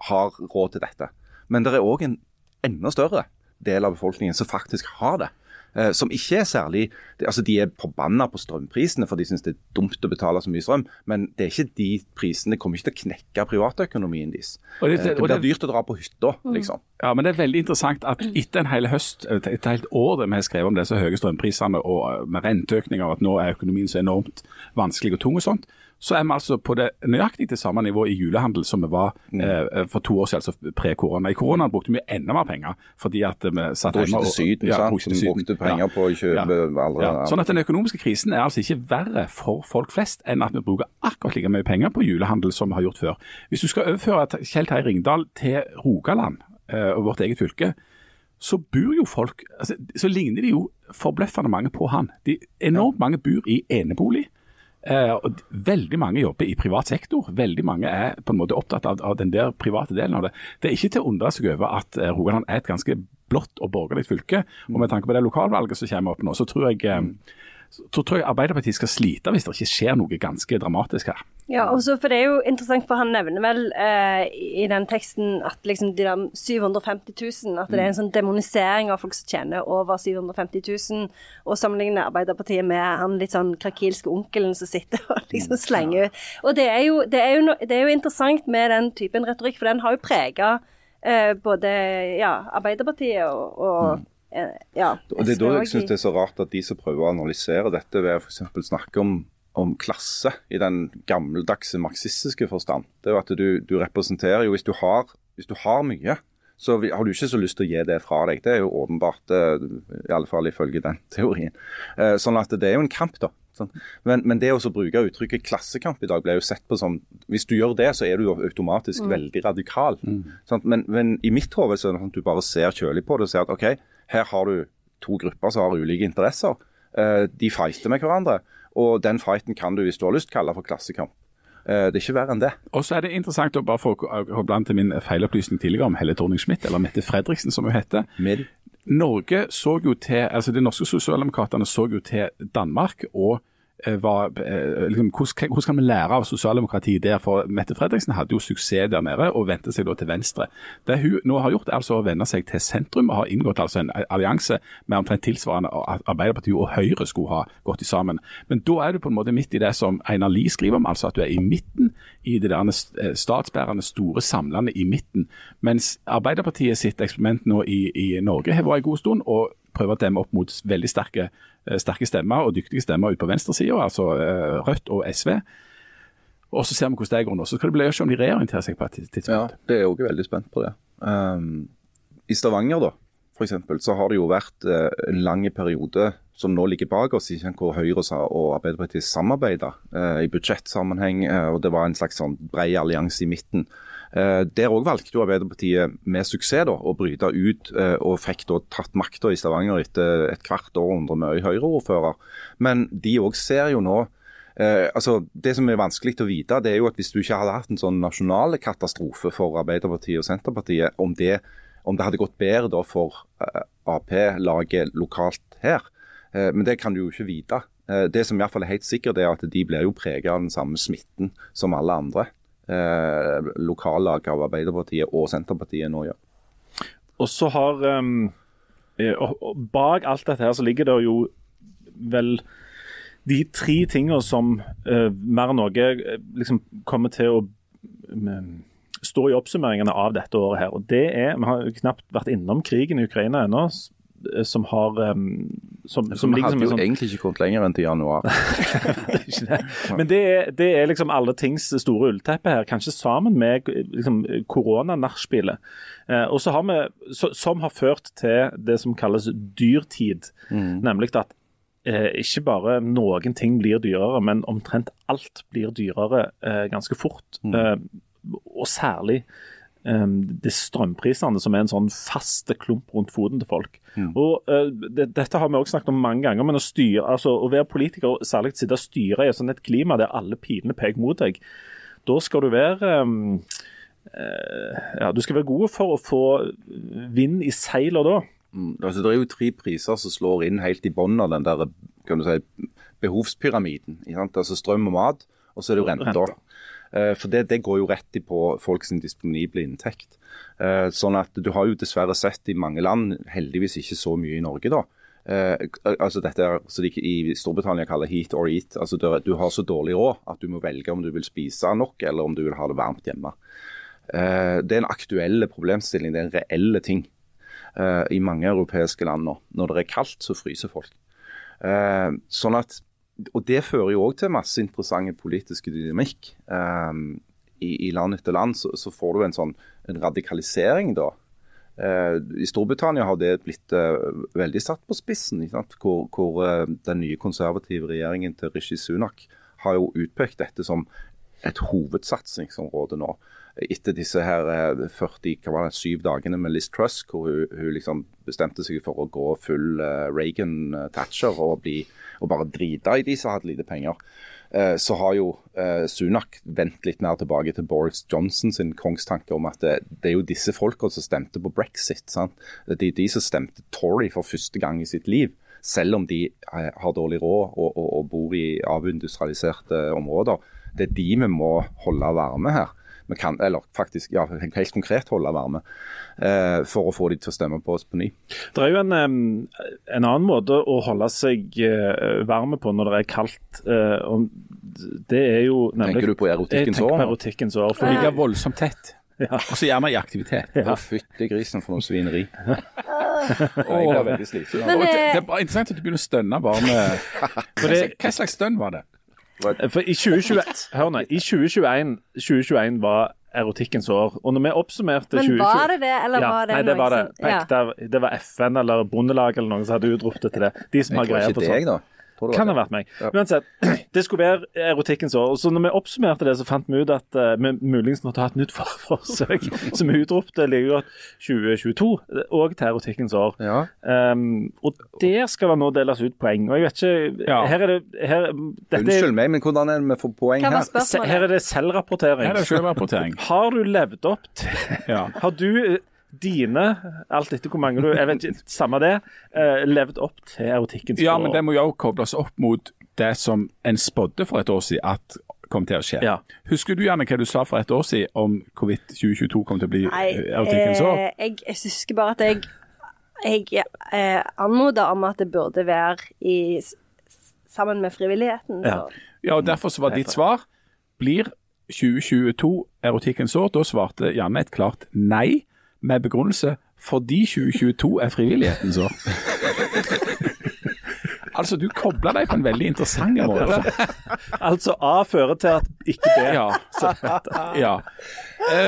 har råd til dette. Men det er òg en enda større del av befolkningen som faktisk har det. Eh, som ikke er særlig altså De er forbanna på strømprisene, for de syns det er dumt å betale så mye strøm. Men det er ikke de prisene kommer ikke til å knekke privatøkonomien deres. Det- Eh, det blir dyrt å dra på hytta, liksom. Ja, men det er veldig interessant at etter en hel høst, etter et helt år der vi har skrevet om disse høye strømprisene og eh, med renteøkninger og at nå er økonomien så enormt vanskelig og tung og sånt, så er vi altså på det nøyaktig det samme nivået i julehandel som vi var Mm. eh, for to år siden, altså pre-korona. I koronaen brukte vi enda mer penger fordi at vi satt hjemme og Syden, ja, sant? til Syden. brukte penger Ja. på å kjøpe alle Ja. Sånn at Den økonomiske krisen er altså ikke verre for folk flest enn at vi bruker akkurat like mye penger på julehandel som vi har gjort før. Hvis du skal overføre Kjell Terje Ringdal til Rogaland eh, og vårt eget fylke, så bor jo folk altså, Så ligner de jo forbløffende mange på han. De, enormt mange bor i enebolig. Eh, og Veldig mange jobber i privat sektor. Veldig mange er på en måte opptatt av, av den der private delen av det. Det er ikke til å undre seg over at eh, Rogaland er et ganske blått og borgerlig fylke. Og med tanke på det lokalvalget som kommer opp nå, så tror jeg eh, så tror jeg Arbeiderpartiet skal slite hvis det ikke skjer noe ganske dramatisk her. Ja, også for det er jo interessant, for han nevner vel eh, i den teksten at liksom de der 750 000, at det er en sånn demonisering av folk som tjener over 750 000, og sammenligner Arbeiderpartiet med han litt sånn krakilske onkelen som sitter og liksom slenger ut. Og det er, jo, det, er jo no, det er jo interessant med den typen retorikk, for den har jo prega eh, både ja, Arbeiderpartiet og, og eh, ja, Og Det er da jeg også syns det er så rart at de som prøver å analysere dette ved å f.eks. snakke om, om klasse i den gammeldagse marxistiske forstand. Det er jo at du, du representerer jo hvis du, har, hvis du har mye, så har du ikke så lyst til å gi det fra deg. Det er jo åpenbart, eh, i alle fall ifølge den teorien. Eh, Sånn at det er jo en kamp, da. Sånn. Men, men det å bruke uttrykket klassekamp i dag ble jo sett på som Hvis du gjør det, så er du jo automatisk veldig radikal. Sant? Men, men i mitt hode så er det sånn at du bare ser kjølig på det og ser at OK, her har du to grupper som har ulike interesser. Eh, de fighter med hverandre. Og den fighten kan du, hvis du har lyst, kalle for klassekamp. Eh, det er ikke verre enn det. Og så er det interessant å bare få blant til min feilopplysning tidligere om Helle Thorning-Schmidt, eller Mette Fredriksen som hun heter. Med Norge så jo til, altså De norske sosialdemokratene så jo til Danmark og var, eh, liksom, hvordan, hvordan kan vi lære av sosialdemokratiet der? For Mette Fredriksen hadde jo suksess der nede og vendte seg da til venstre. Det hun nå har gjort, er altså å vende seg til sentrum og har inngått altså en allianse med omtrent tilsvarende Arbeiderpartiet og Høyre skulle ha gått sammen. Men da er du på en måte midt i det som Einar Lie skriver om, altså at du er i midten i det der eh, statsbærende store samlende i midten. Mens Arbeiderpartiet sitt eksperiment nå i, i Norge har vært en god stund. og prøver å demme opp mot veldig sterke, eh, sterke stemmer og dyktige stemmer ute på venstresida, altså eh, Rødt og SV. Og Så ser vi hvordan det går nå. Så skal det bli å se om de reorienterer seg på et tidspunkt. Ja, det er òg veldig spent på det. Um, I Stavanger, da, eksempel, så har det jo vært eh, en lang periode som nå ligger bak oss, ikke hvor Høyre og Arbeiderpartiet samarbeida uh, i budsjettsammenheng, uh, og det var en slags sånn bred allianse i midten. Eh, der òg valgte jo Arbeiderpartiet med suksess da, å bryte ut, eh, og fikk da tatt makta i Stavanger etter et kvart århundre med Høyre-ordfører. Men de òg ser jo nå Eh, altså, det som er vanskelig å vite, det er jo at hvis du ikke hadde hatt en sånn nasjonal katastrofe for Arbeiderpartiet og Senterpartiet, om det, om det hadde gått bedre da for eh, Ap-laget lokalt her. Eh, men det kan du jo ikke vite. Eh, det som i hvert fall er helt sikkert, er at de blir jo preget av den samme smitten som alle andre eh, av Arbeiderpartiet og Senterpartiet nå gjør. Og så har um, Bak alt dette her så ligger det jo vel de tre tingene som uh, mer enn noe eh, liksom kommer til å um, stå i oppsummeringene av dette året her. Og det er, Vi har knapt vært innom krigen i Ukraina ennå, som har um, som, som vi som hadde jo sånn egentlig ikke kommet lenger enn til januar. (laughs) det. Men det er, det er liksom alle tings store ullteppe her, kanskje sammen med liksom, koronanachspielet. Eh, og så har vi, så, Som har ført til det som kalles dyrtid. Nemlig at eh, ikke bare noen ting blir dyrere, men omtrent alt blir dyrere eh, ganske fort. Eh, og særlig eh, det strømprisene, som er en sånn faste klump rundt foten til folk. Og uh, det, Dette har vi også snakket om mange ganger, men å styre, altså å være politiker, og særlig sitte og styre i et sånt et klima der alle pilene peker mot deg, da skal du være um, uh, ja, Du skal være god for å få vind i seilene da. Mm, altså, det er jo tre priser som slår inn helt i bunnen av den der kan du si, behovspyramiden. Altså Strøm og mat, og så er det jo renta. Renta. Eh, For det, det går jo rett i på folks disponible inntekt. Eh, Sånn at du har jo dessverre sett i mange land, heldigvis ikke så mye i Norge, da. Eh, altså dette er, så de i Storbritannia kaller heat or eat. altså du, har så dårlig råd at du må velge om du vil spise nok eller om du vil ha det varmt hjemme. Det er en aktuell problemstilling, det er en reelle ting i mange europeiske land nå. Når det er kaldt, så fryser folk. Sånn at og det fører jo òg til masse interessante politiske dynamikk. Um, i, I land etter land så, så, får du en sånn en radikalisering da. Uh, I Storbritannia har det blitt uh, veldig satt på spissen. Hvor, hvor uh, den nye konservative regjeringen til Rishi Sunak har jo utpekt dette som et hovedsatsingsområde nå. Etter disse her 40, hva var det, syv dagene med Liz Truss, hvor hun, hun liksom bestemte seg for å gå full Reagan-Thatcher og og bare drite i de som hadde lite penger. Eh, så har jo eh, Sunak vendt litt mer tilbake til Boris Johnson sin kongstanke om at det, det er jo disse folka som stemte på brexit. Sant? Det er de som stemte Tory for første gang i sitt liv. Selv om de eh, har dårlig råd og, og, og bor i avindustrialiserte områder. Det er de vi må holde varme her vi kan, eller faktisk ja, helt konkret holde varme, eh, for å få de til å stemme på oss på ny. Det er jo en, en annen måte å holde seg eh, varme på når det er kaldt. Eh, det er jo nemlig, Tenker du på erotikkens år? På erotikkens år for ligger voldsomt tett. Ja. Og så gjerne i aktivitet. Ja. Fytti grisen for noe svineri. (laughs) oh, jeg veldig sliten. Det, det, er interessant at du begynner å stønne bare med (laughs) Hva slags stønn var det? For i 2021, hør nå, i 2021, 2021 var erotikkens år. Og når vi oppsummerte Men 2020 var det det, eller ja, var det Nei, det var det. Ja. Det var FN eller Bondelaget eller noen som hadde utropt det til det. De som har greie på sånt. Kan ha vært meg. Ja. Uansett, (clears throat) det skulle være erotikkens år. og så når vi oppsummerte det, så fant vi ut at uh, vi muligens måtte ha et nytt (laughs) for forsøk. så vi utropte like godt 2022 òg til erotikkens år. Ja. Um, og der skal det nå deles ut poeng. Og jeg vet ikke ja. Her er det her, dette, Unnskyld meg, men hvordan er det vi får poeng her? Her er det selvrapportering. Her er det selvrapportering. Har du levd opp til Har du dine, alt etter hvor mange du jeg vet ikke, Samme det, uh, levd opp til erotikkens Ja, men det må jo kobles opp mot det som en spådde for et år siden at kom til å skje. Ja. Husker du Janne, hva du sa for et år siden om hvorvidt 2022 kom til å bli eh, erotikkens år? Eh, jeg, jeg husker bare at jeg, jeg eh, anmoda om at det burde være i, sammen med frivilligheten. Ja. ja, og derfor så var ditt svar blir 2022 erotikkens år. Da svarte Janne et klart nei med begrunnelse fordi 2022 er frivillighetens (laughs) år. Altså, du kobler deg på en veldig interessant måte. (laughs) altså A fører til at ikke B. (laughs) Ja. Så, ja.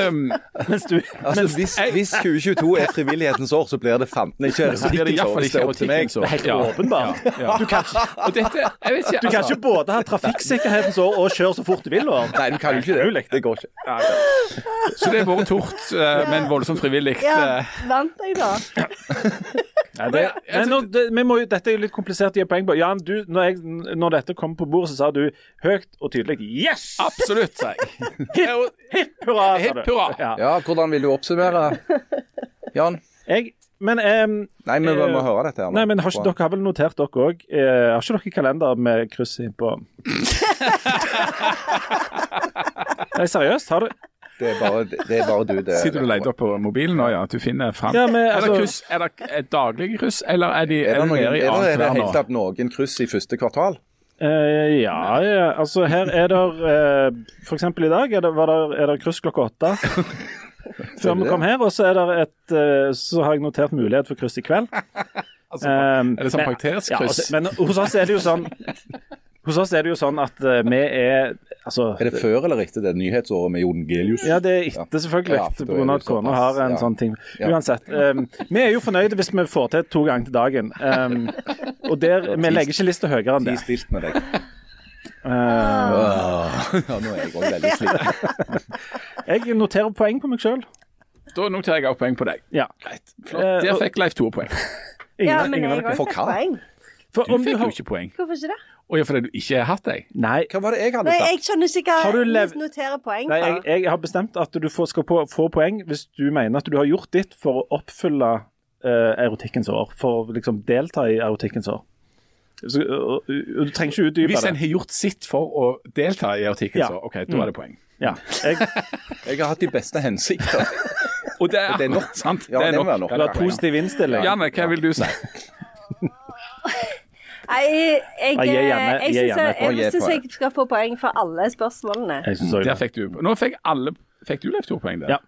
Um, mens du, altså, mens, hvis, hvis, 2022 er frivillighetens år, så blir det 15 ikke så blir det iallfall ikke erotikkens år. Helt ja. åpenbart. Ja. Du, kan, dette, ikke, du altså, kan ikke både ha trafikksikkerhetens år og kjøre så fort du vil. År. Nei, du kan jo ikke det. Det går ikke. Ja, så det er bare tort, uh, men voldsomt frivillig. Ja, eh. vant jeg da. Ja, det, men nå, det, må, dette er litt komplisert å gi poeng på. Jan, du, når, jeg, når, dette kom på bordet, så sa du høyt og tydelig 'yes'! Absolutt, sa jeg. (laughs) Hipp, hipp hurra, Hipp hurra. Ja. ja, hvordan vil du oppsummere, Jan? Jeg men um, Nei, men vi må uh, høre dette. her nå. Nei, men har ikke, Dere har vel notert dere òg? Uh, eh, har ikke dere kalender med kryss innpå? (laughs) Nei, seriøst? Har du det er bare, det er bare du. Det, Sitter du og leter på mobilen nå, ja? At Du finner fram. Ja, men, altså, er, det kryss, er det daglige kryss, eller er de er det, noen, er det, er det helt tatt noen kryss i første kvartal? Uh, ja, ja, altså her er det uh, For eksempel i dag er det, der, er det kryss klokka åtte. (laughs) Før vi kom her, og så, er det et, uh, så har jeg notert mulighet for kryss i kveld. (laughs) altså, um, er det sånn parterskryss? Ja, altså, men hos oss er det jo sånn (laughs) hos oss er det jo sånn at uh, vi er altså, Er det før eller etter det nyhetsåret med Jon Gelius? Ja, det er etter, selvfølgelig. Ja, Pga. at kona har en ja. sånn ting. Uansett. Um, vi er jo fornøyde hvis vi får til to ganger til dagen. Um, og der, vi legger ikke lista høyere enn det. Ti stilt med deg. Uh, ja, nå er jeg òg veldig sliten. jeg noterer poeng på meg sjøl. Da noterer jeg også poeng på deg. Ja. Greit. Flott. Uh, Der fikk Leif to poeng. Ingen, ja, men jeg har også poeng. For du fikk jo ikke poeng. Hvorfor ikke det? Å ja, fordi du ikke har hatt deg? Nei. Hva var det jeg hadde sagt? Nei, jeg skjønner ikke hva du noterer poeng for. Nei, jeg, jeg, har bestemt at du får, skal på, få poeng hvis du mener at du har gjort ditt for å oppfylle uh, erotikkens år. For å liksom delta i erotikkens år. Så, uh, uh, du trenger ikke utdype det. Hvis en har gjort sitt for å delta i erotikkens ja. år, OK, da er det poeng. Ja. Jeg, (laughs) jeg har hatt de beste hensikter. (laughs) Og det er, det er nok. Sant? Ja, det er nok. Eller positiv innstilling. Janne, hva vil du si? (laughs) Nei, jeg, jeg, jeg, jeg syns jeg skal få poeng for alle spørsmålene. Jeg Der fikk du. Nå fikk alle Fikk du Leif to poeng der? Ja.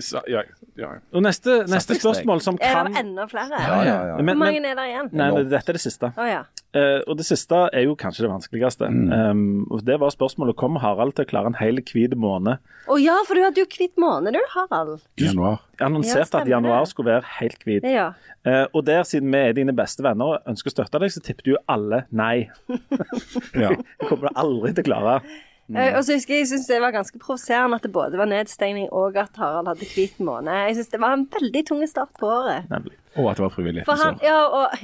Så, ja, ja. Og neste, neste spørsmål som Er det enda flere? Ja, ja, ja. Hvor Men, mange er der igjen? nei, men dette er det siste. Oh, ja. Eh, og det siste er jo kanskje det vanskeligste. Um, det var spørsmålet kom Harald til å klare en hel hvit måned. Å ja, for du hadde jo hvit måned, du, Harald. Januar. Jeg annonserte Ja, at januar skulle være helt hvit. Ja. Eh, og der, siden vi er dine beste venner og ønsker å støtte deg, så tippet jo alle nei. (laughs) Ja. (laughs) Det kommer du aldri til å klare. Eh, Og så husker jeg, jeg synes det var ganske provoserende at det både var nedstengning og at Harald hadde hvit måned. Jeg synes det var en veldig tung start på året. Nemlig. Og at det var frivillig. For han, ja, og (laughs)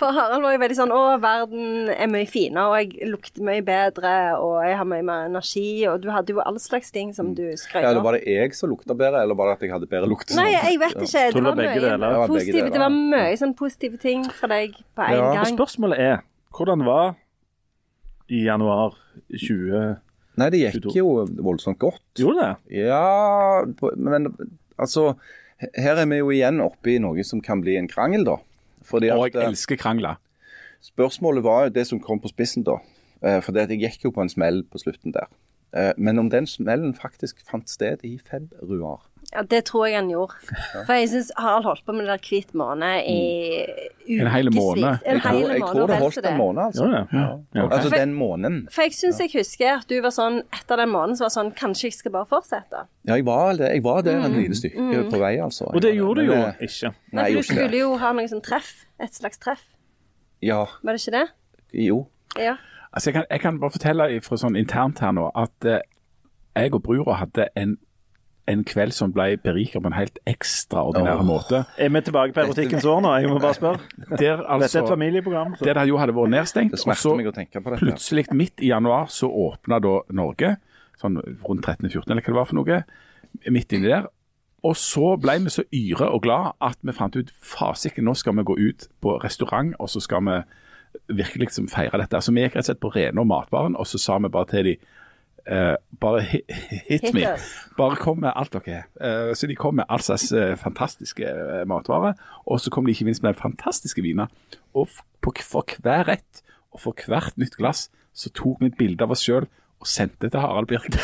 For Harald var jo veldig sånn Å, verden er mye finere, og jeg lukter mye bedre, og jeg har mye mer energi, og du hadde jo all slags ting som du skrøt Ja, eller var det jeg som lukta bedre, eller var det at jeg hadde bedre lukt? Nei, jeg vet ikke. Det var mye. Det var positive, det var mye sånn positive ting for deg på en Ja. Og gang. spørsmålet er hvordan var i januar 20... Nei, det gikk jo voldsomt godt. Gjorde det? Ja, men altså Her er vi jo igjen oppe i noe som kan bli en krangel, da. Fordi Og jeg at, elsker krangler. Spørsmålet var jo det som kom på spissen da. Eh, For det jeg gikk jo på en smell på slutten der. Eh, Men om den smellen faktisk fant sted i februar Ja, det tror jeg han gjorde. For jeg syns Harald holdt på med det der hvit måne i ukevis. En hel måned. En Jeg tror, jeg tror det holdt en måned, altså. Ja, ja. Ja. Altså den måneden. For jeg syns jeg husker at du var sånn etter den måneden så var sånn Kanskje jeg skal bare fortsette. Ja, jeg var, det, jeg var der en lite stykke på vei, altså. Og det gjorde du jo eh, ikke. Nei, Nei, for du skulle jo ha noe sånn treff. Et slags treff. Ja, Var det ikke det? jo. Ja. Altså, jeg, kan, jeg kan bare fortelle fra sånn internt her nå at eh, jeg og brura hadde en, en kveld som ble berika på en helt ekstraordinær oh. måte. Er vi tilbake på erotikkens år nå? Jeg må bare spørre. (laughs) Der, Dette er et altså, familieprogram. Så. der det jo hadde vært nedstengt, og så plutselig midt i januar så åpna da Norge, sånn rundt 13.14 eller hva det var for noe, midt inni der. Og så ble vi så yre og glad at vi fant ut fasiken, nå skal vi gå ut på restaurant, og så skal vi virkelig liksom feire dette. Så vi gikk rett og slett på Rene og Matvaren, og så sa vi bare til dem eh, bare hit, hit me. Bare kom med alt dere har. Uh, så de kom med all slags uh, fantastiske matvarer. Og så kom de ikke minst med fantastiske viner. Og på, for hver rett og for hvert nytt glass så tok vi et bilde av oss sjøl og sendte til Harald Birk.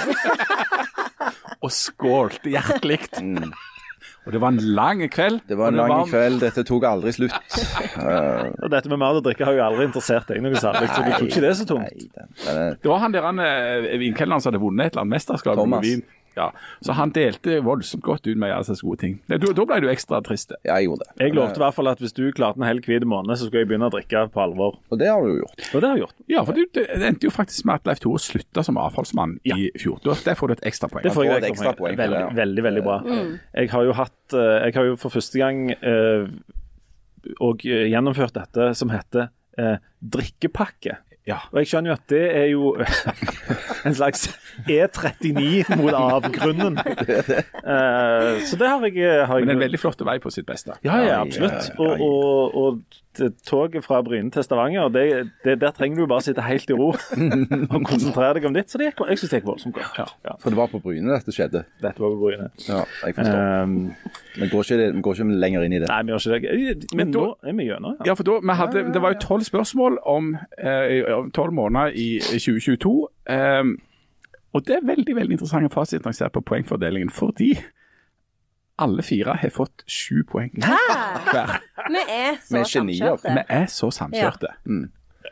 (laughs) og skålte hjertelig. Og det var en lang kveld. Det var en lang lang kveld, dette tok aldri slutt. (laughs) Og dette med mat og drikke har jo aldri interessert deg noe særlig, så du tok ikke det så tungt. Nei, den, den er, Det var han der han, eh, vinkelneren som hadde vunnet et eller annet mesterskap med Thomas. Ja, så han delte voldsomt godt ut med alle slags gode ting. Da, da ble du ekstra trist. ja, jeg gjorde det. Jeg lovte i hvert fall at hvis du klarte en hel hvit måned, så skulle jeg begynne å drikke på alvor. Og det har du jo gjort. Og det har jeg gjort. Ja, for du, det endte jo faktisk med at Leif Tore slutta som avfallsmann i fjor. Der får du et ekstra poeng. Det får jeg et ekstra poeng Veldig, ja. veldig, veldig bra. Jeg har jo hatt eh, Jeg har jo for første gang eh, og gjennomført dette som heter eh, drikkepakke. Ja. Og jeg skjønner jo at det er jo (laughs) en slags E39 mot avgrunnen. (laughs) Eh, så det har jeg, har jeg Men en veldig flott vei på sitt beste. Ja, ja, absolutt. Og, og, og det, toget fra Bryne til Stavanger, det, det, der trenger du bare sitte helt i ro (laughs) og konsentrere deg om ditt. Så det gikk, jeg syns det gikk voldsomt godt. Ja. For det var på Bryne dette skjedde. Dette var på Bryne. Ja, jeg forstår. Um, Vi går ikke, går ikke lenger inn i det. nei, vi gjør ikke det. Men Men da- nå er vi gjennom. Ja. Ja, for da, vi hadde, Det var jo tolv spørsmål om eh, tolv måneder i 2022. Um, og det er veldig veldig interessante fasit når jeg ser på poengfordelingen, fordi alle fire har fått sju poeng (laughs) hver. Vi er så samkjørte. Vi er så samkjørte.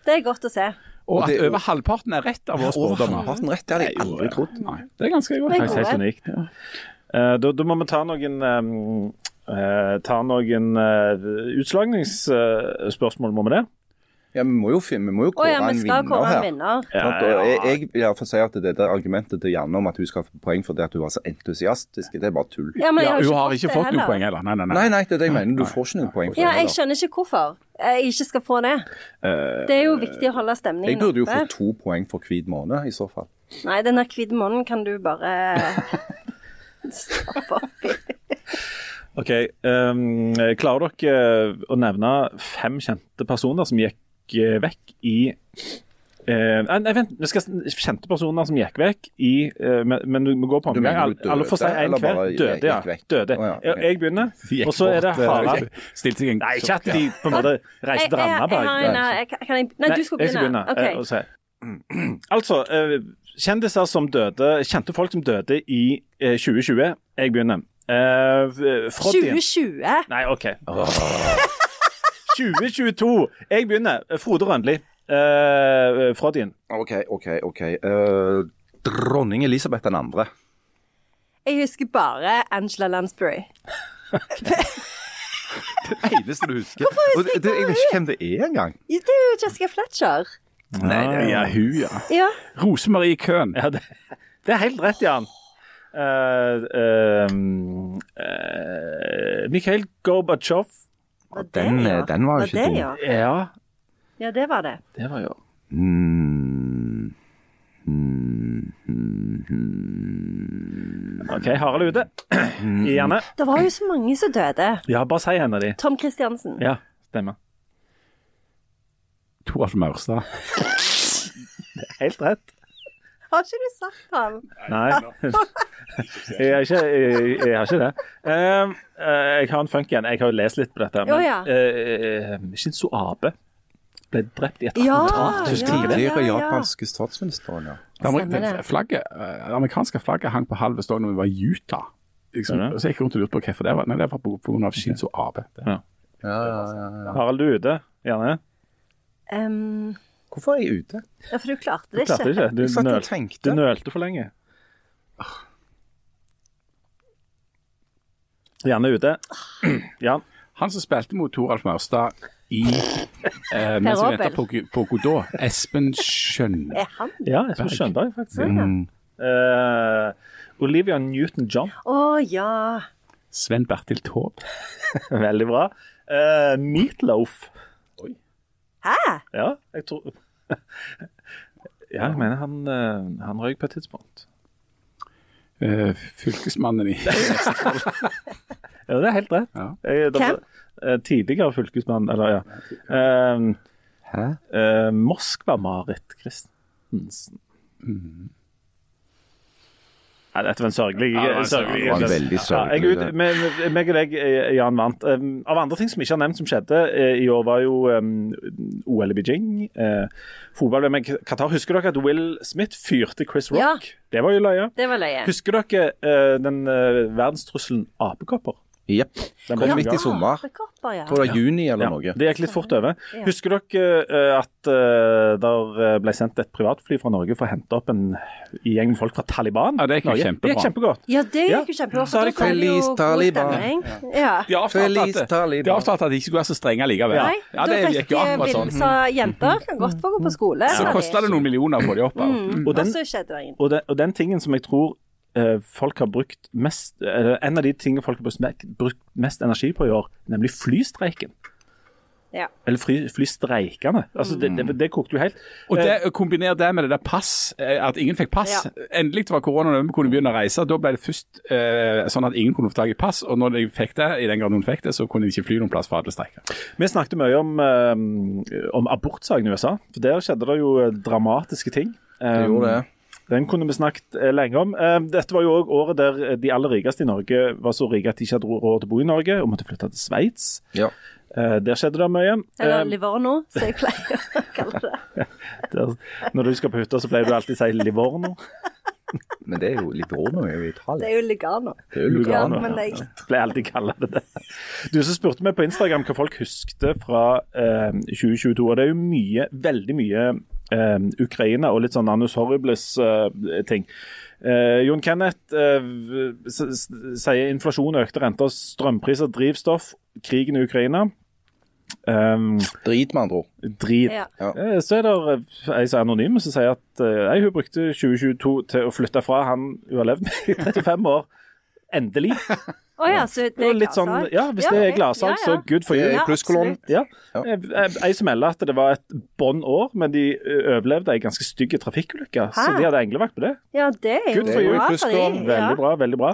Det er godt å se. Og at over halvparten er rett av våre spådommer. halvparten rett, det hadde jeg aldri trodd. Nei, det er ganske godt. Det er helt unikt. Ja. Uh, da, da må vi ta noen um, uh, Ta noen uh, utslagningsspørsmål, må vi det? Ja, vi må jo, vi må jo kåre, kåre ja, vi en vinner kåre en her. vinner. ja, ja. jeg, jeg jeg får si at det der argumentet til Janne om at hun skal få poeng fordi at hun var så entusiastisk, det er bare tull. Ja, men jeg Ja, har hun ikke har ikke det fått noe poeng heller. Nei, nei, nei. Nei, nei, det er det jeg mener. Du får ikke noen poeng for Ja, det. jeg skjønner ikke hvorfor jeg ikke skal få det. Det er jo viktig å holde stemningen Jeg burde jo oppe. få to poeng for hvit måned, i så fall. Nei, den der hvite måneden kan du bare stoppe opp i. (laughs) OK. Um, klarer dere å nevne fem kjente personer som gikk eh, vekk i eh, nei, vent. Vi skal Kjente personer som gikk vekk i eh, Men, men vi går på en omgang. Alle, alle får si én hver. Døde, ja. Døde. Oh, ja, Okay. jeg, jeg begynner, (laughs) og så er det eh, Harald. Stilte seg en Nei, ikke at de på en måte reiste til Randaberg. eh, Nei, du skal jeg skal begynne. begynne. eh, Ok. og si. (clears throat) Altså, eh, Kjendiser som døde, kjente folk som døde i eh, 2020. Jeg begynner. Uh, 2020. Nei, OK. 2022. Jeg begynner. Frode Rønli. Uh, din. OK, OK. ok. Uh, dronning Elisabeth den andre. Jeg husker bare Angela Lansbury. (laughs) Det eneste du husker. husker jeg, det, jeg vet ikke hvem det er engang. Det er jo Jessica Fletcher. Nei, Ja, hun, ja. Ja. Rosemarie Køhn. Ja, det, det er helt rett, Jan. Uh, uh, uh, Mikhail Gorbatsjov. Det, Den, ja? eh, den var jo ikke det, dum. Ja. Ja, ja, det var det. det var jo Mm. Mm, mm, mm. OK, Harald er ute. Gjerne. Det var jo så mange som døde. Ja, bare si henne de. Tom Christiansen. Ja, stemmer. Toralf Maurstad. Helt rett. Har ikke du sagt han? Nei. (laughs) Jeg har ikke, jeg, jeg har ikke det. Um, jeg har en funk igjen. Jeg har jo lest litt på dette. Ja. eh, Shinzo Abe ble drept i et Ja, attentat. ja, det? Tidligere ja, ja. japanske statsministeren, ja. Det, flagget, det amerikanske flagget hang på halv stående da vi var i Utah. Liksom. Er det? Og gikk rundt og lurte på hvorfor det var. Nei, det var av Shinzo Abe. Ja, ja, ja, ja. Harald, du er ute. Gjerne. Um, Hvorfor er jeg ute? ja, for du klarte det Du klarte det ikke. ikke. Du, nøl, du nølte for lenge. Gjerne ute. (clears throat) Jan. Han som spilte mot Toralf Maurstad i eh, mens vi venter på, på Godot, Espen Skjønberg. Er han? Ja, Espen Skjønberg, faktisk. Mm. Uh, Olivia Newton-John. Å ja. Sven Bertil Taube. (laughs) Veldig bra. Uh, Meatloaf. Hæ? Ja, jeg tror (laughs) Ja, jeg mener han, eh, han røyk på et tidspunkt. Uh, fylkesmannen i (laughs) Ja, det er helt rett. Ja. Jeg, da, Hvem? eh, tidligere fylkesmann, eller ja. Uh, Hæ? eh, Moskva-Marit Christensen. Nei, dette var en sørgelig Ja, det var en sørgelig- Det var en veldig Ja, sørgelig jeg, ute- meg- og deg, eh, Jan, vant. Um, av andre ting som vi ikke har nevnt som skjedde eh, i år, var jo um, OL i Beijing. Uh, Fotball med Qatar. Husker dere at Will Smith fyrte Chris Rock? Ja. Det var jo løye. Det var løye. Husker dere uh, den uh, verdenstrusselen apekopper? Jepp. Den Kom ble- midt i sommer. Kopper, ja. Tror det var juni eller Ja, noe. det gikk litt fort over. Husker dere eh, at det der ble sendt et privatfly fra Norge for å hente opp en gjeng med folk fra Taliban? Ja, det gikk jo. Det kjempegodt. Ja, det gikk jo kjempebra. Så det Feliz Taliban. Ja. De avtalte at, de ikke skulle være så strenge likevel. Nei, Ja, det gikk jo akkurat sånn. Så jenter kan godt få gå på skole. Så kosta det noen millioner å få de opp. Mm. Og den-. Og den, og den tingen som jeg tror eh, folk har brukt mest eller En av de tingene folk har brukt mest energi på i år, nemlig flystreiken. Ja. Eller fly, flystreikene. Altså, det, det, det kokte jo helt. Og Eh, det, kombiner det med det der pass, eh, at ingen fikk pass. Ja. Endelig var korona vi kunne begynne å reise. Da ble det først eh, sånn at ingen kunne få tak i pass. Og når de fikk det, i den grad noen fikk det, så kunne de ikke fly noen plass for alle streiker. Vi snakket mye om, eh, om abortsaken i USA. For Der skjedde det jo eh, dramatiske ting. Det Eh, gjorde det. Den kunne vi snakket eh, lenge om. Eh, Dette var jo òg året der eh, de aller rikeste i Norge var så rike at de ikke hadde råd til å bo i Norge og måtte flytte til Sveits. Ja. Eh, Der skjedde det mye. Eller Livorno, som jeg pleier å kalle det. (laughs) der, når du skal på hytta, så pleier du alltid å si Livorno. Men det er jo Livorno er jo i Det er jo Lugano. Det er jo Ja, Lugano. men jeg, Pleier alltid å kalle det det. Du som spurte meg på Instagram hva folk huskte fra eh, 2022. Og det er jo mye, veldig mye Ukraina og litt sånn Annus Horribles-ting. Eh, Jon Kenneth eh, sier inflasjon, økte renter, strømpriser, drivstoff, krigen i Ukraina. Um, Drit, med andre ord. drit. ja. Eh, Så er det ei som er anonym, som sier at eh, nei, hun brukte 2022 til å flytte fra han hun har levd med i (laughs) 35 år. Endelig. (laughs) Oh, ja, så det Det er litt sånn, ja, Hvis det er gladsalg, ja, ja. så good for you. Ja, plusskolonn. Ja. Ja. Ei som melder at det var et bånn år, men de overlevde ei ganske stygg trafikkulykke. Så de hadde englevakt på det. Ja, det er jo Good for you. Plusskolonn. Veldig bra. veldig bra.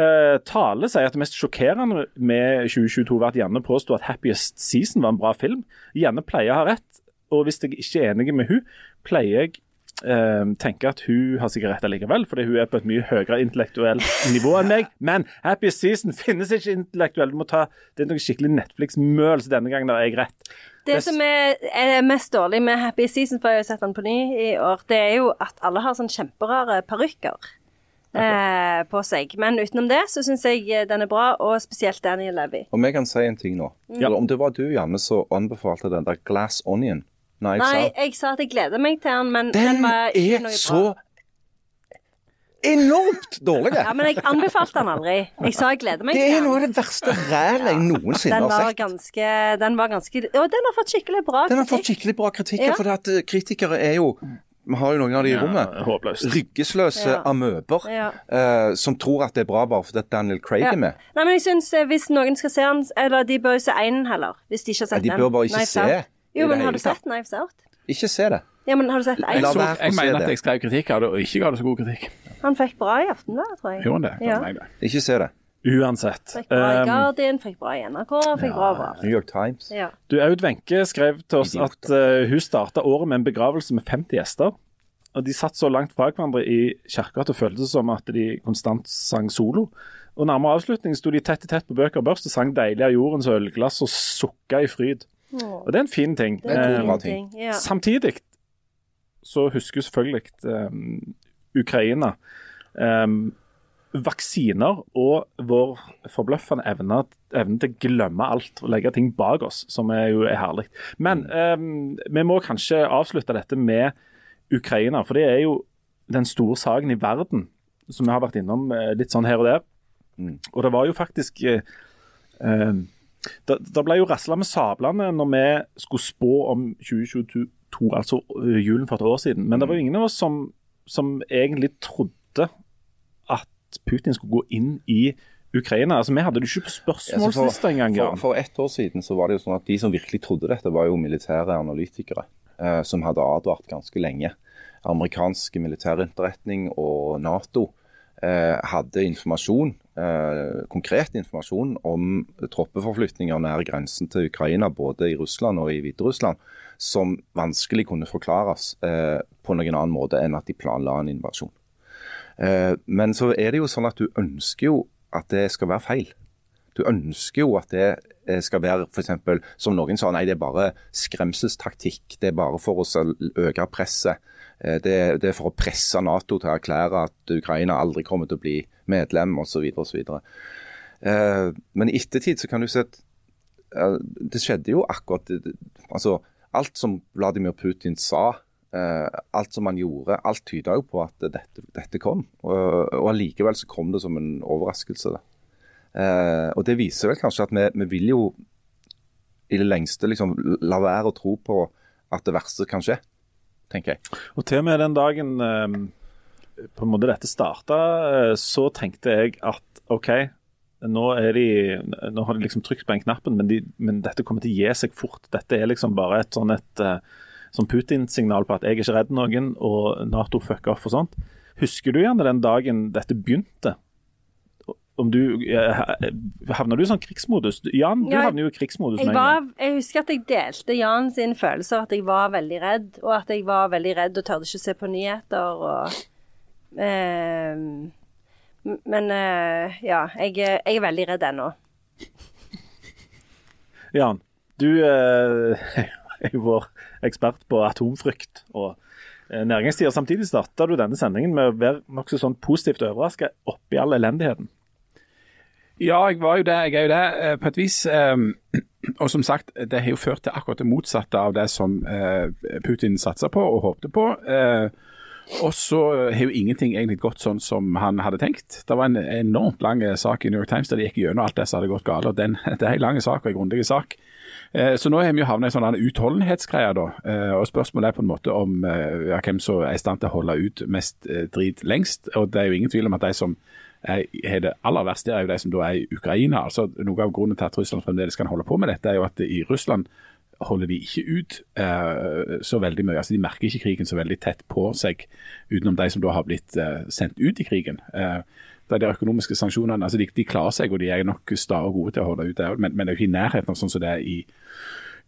Uh, Tale sier at det mest sjokkerende med 2022 var at Janne påsto at 'Happiest Season' var en bra film. Janne pleier å ha rett, og hvis jeg ikke er enig med hun, pleier jeg eh, tenker at hun har sikkert rett likevel, fordi hun er på et mye høyere intellektuelt nivå enn meg. Men Happy Season finnes ikke intellektuelt. Du må ta, det er noe skikkelig Netflix-møl, så denne gangen har jeg rett. Det som er, er mest dårlig med Happy Season, for jeg har sett den på ny i år, det er jo at alle har sånn kjemperare parykker. Eh, på seg. Men utenom det så syns jeg eh, den er bra, og spesielt Daniel Levy. Om jeg kan si en ting nå. Ja. Om det var du, Janne, som anbefalte den der Glass Onion. Nei, Nei, sant? jeg sa at jeg gleder meg til den, men Den den var ikke er så enormt dårlig! Ja, men jeg anbefalte den aldri. Jeg sa jeg gleder meg Det er noe av det verste rælet jeg noensinne Den har sett. ganske Den var ganske Og den har fått skikkelig bra Den har fått kritikk. skikkelig bra kritikk, Ja. for at eh, kritikere er jo Vi har jo noen av de i rommet. håpløst. Ryggesløse Ja. amøber Ja. eh, som tror at det er bra bare fordi Daniel Craig Ja. er med. Nei, men jeg synes eh, hvis noen skal se den Eller de bør jo se einen heller, hvis de ikke har Ja, sett de bør bare ikke Nei, se Jo, men har du sett Knives Out? Ikke se det. Ja, men har du sett Jeg, én? Så, jeg mener at jeg skrev kritikk av det, og ikke ga det så god kritikk. Han fikk bra i Aftenbladet, tror jeg. Gjorde han det? Ja. Nei. Ikke se det. Uansett. Fikk bra i Um, Guardian, fikk bra i NRK, fikk bra bra. New York Times. Ja. du, Aud Wenche skrev til oss Idiot. at eh, hun starta året med en begravelse med 50 gjester. Og De satt så langt fra hverandre i kirka at det føltes som at de konstant sang solo. Og Nærmere avslutning sto de tett i tett på bøker og børst og sang 'Deilig av jordens ølglass' og sukka i fryd. Åh, Og det er en fin ting. det er en Eh, god ting. Ja. Samtidig så husker selvfølgelig um, Ukraina um, vaksiner og vår forbløffende evne, evne til å glemme alt og legge ting bak oss, som er jo er herlig. Men um, vi må kanskje avslutte dette med Ukraina, for det er jo den store saken i verden som vi har vært innom eh, litt sånn her og der. Mm. Og det var jo faktisk eh, eh, det, ble jo rasla med sablene når vi skulle spå om 2022, altså øh, julen for et år siden. Men det var jo ingen av oss som, som egentlig trodde at Putin skulle gå inn i Ukraina. Altså, Vi hadde det ikke på spørsmålslista engang. for, for, for ett år siden så var det jo sånn at de som virkelig trodde dette, var jo militære analytikere. Eh, som hadde advart ganske lenge. Amerikansk militærinterretning og Nato eh, hadde informasjon, eh, konkret informasjon om troppeforflytninger nær grensen til Ukraina, både i Russland og i Hviterussland, som vanskelig kunne forklares eh, på noen annen måte enn at de planla en invasjon. Eh, men så er det jo sånn at du ønsker jo at det skal være feil. Du ønsker jo at det eh, skal være f.eks. som noen sa, nei det er bare skremselstaktikk. Det er bare for å øke presset. Eh, Det, det er for å presse Nato til å erklære at Ukraina aldri kommer til å bli medlem osv. Eh, Men i ettertid så kan du se at eh, det skjedde jo akkurat altså Alt som Vladimir Putin sa, eh, alt som han gjorde, alt tyda jo på at dette, dette kom. Og, og allikevel så kom det som en overraskelse. Eh, og det viser vel kanskje at vi, vi vil jo i det lengste liksom la være å tro på at det verste kan skje, tenker jeg. Og til og med den dagen eh, på en måte dette starta, eh, så tenkte jeg at OK, nå, er de, nå har de liksom trykt på den knappen, men, de, men dette kommer til å gi seg fort. Dette er liksom bare et sånn et eh, sånn Putin-signal på at jeg er ikke redd noen, og Nato fucker off og sånt. Husker du gjerne den dagen dette begynte? Om du, Havner du i sånn krigsmodus? Jan, du Ja, havner jo i krigsmodus Jeg, var, jeg husker at jeg delte Jan sine følelser, at jeg var veldig redd. Og at jeg var veldig redd og tørde ikke se på nyheter. Og, eh, men eh, ja, jeg, jeg er veldig redd ennå. Jan, du eh, (laughs) er jo vår ekspert på atomfrykt og eh, næringstider. Samtidig starta du denne sendingen med å være nokså sånn positivt overraska oppi all elendigheten. Ja, jeg var jo det. Jeg er jo det eh, på et vis. ehm, (clears throat) Og som sagt, det har jo ført til akkurat det motsatte av det som eh, Putin satsa på og håpte på. Eh, Og så har jo ingenting egentlig gått sånn som han hadde tenkt. Det var en enormt lang sak i New York Times der de gikk gjennom alt det som hadde gått galt. og den, (laughs) Det er en lang sak og en grundig sak. Så nå har vi jo havnet i sånn utholdenhetsgreie. da, og Spørsmålet er på en måte om ja, hvem som er i stand til å holde ut mest drit lengst. og Det er jo ingen tvil om at de som er det aller verste, er jo de som da er i Ukraina. altså Noe av grunnen til at Russland fremdeles kan holde på med dette, er jo at i Russland holder de ikke ut eh, så veldig mye. altså De merker ikke krigen så veldig tett på seg, utenom de som da har blitt eh, sendt ut i krigen. Eh, De økonomiske sanksjonene altså de, de klarer seg, og de er nok sta og gode til å holde ut, men, men det er jo ikke i nærheten av sånn som det er i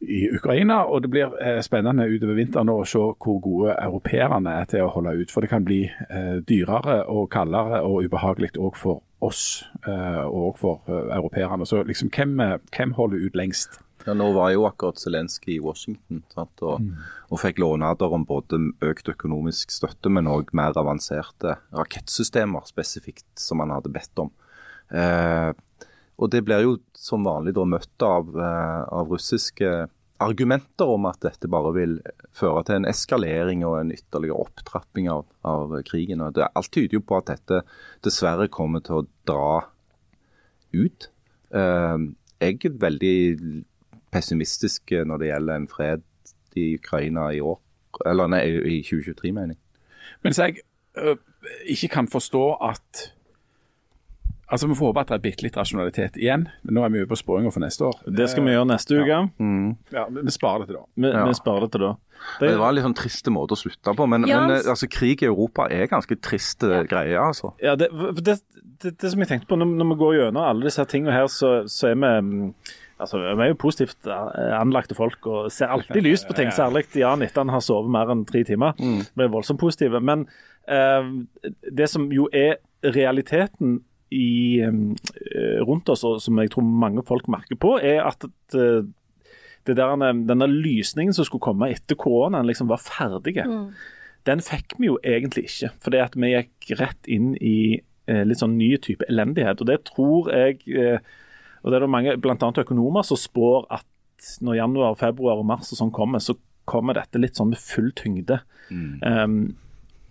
i Ukraina. Og det blir eh, spennende utover vinteren å se hvor gode europeerne er til å holde ut. For det kan bli eh, dyrere og kaldere og ubehagelig òg for oss eh, og for europeerne. Så liksom, hvem, hvem holder ut lengst? Ja, Nå var jo akkurat Zelenskyj i Washington sant? Og, og fikk lovnader om både økt økonomisk støtte, men òg mer avanserte rakettsystemer spesifikt, som han hadde bedt om. Eh, og Det blir jo som vanlig da møtt av, eh, av russiske argumenter om at dette bare vil føre til en eskalering og en ytterligere opptrapping av, av krigen. Og det, alt tyder jo på at dette dessverre kommer til å dra ut. Eh, jeg er veldig pessimistisk når det gjelder en fred i Ukraina i år. Eller nei, i 2023, mener jeg. Mens jeg ø, ikke kan forstå at Altså, Vi får håpe at det er bitte litt rasjonalitet igjen. men Nå er vi jo på sporinga for neste år. Det skal vi gjøre neste uke. Ja, Vi vi sparer det til da. Vi, Ja. vi sparer det til da. Det var en litt sånn trist måte å slutte på, men, Ja, men eh, altså, krig i Europa er ganske trist greie, altså. Ja, det, det, det, det som jeg tenkte på, når, når vi går gjennom alle disse tingene her, så, så er vi mm, Altså, Vi er jo positivt eh, anlagte folk og ser alltid lyst på ting. (laughs) Særlig Jan etter han har sovet mer enn tre timer. Vi er voldsomt positive. Men eh, det som jo er realiteten i, eh, rundt oss, og som jeg tror mange folk merker på, er at eh, det der, denne lysningen som skulle komme etter koronaen, liksom var ferdige. Den fikk vi jo egentlig ikke, fordi at vi gikk rett inn i eh, litt sånn ny type elendighet. Og det tror jeg eh, Og det er det mange, bl.a. økonomer, som spår at når januar, februar og mars og sånn kommer, så kommer dette litt sånn med full tyngde. Um,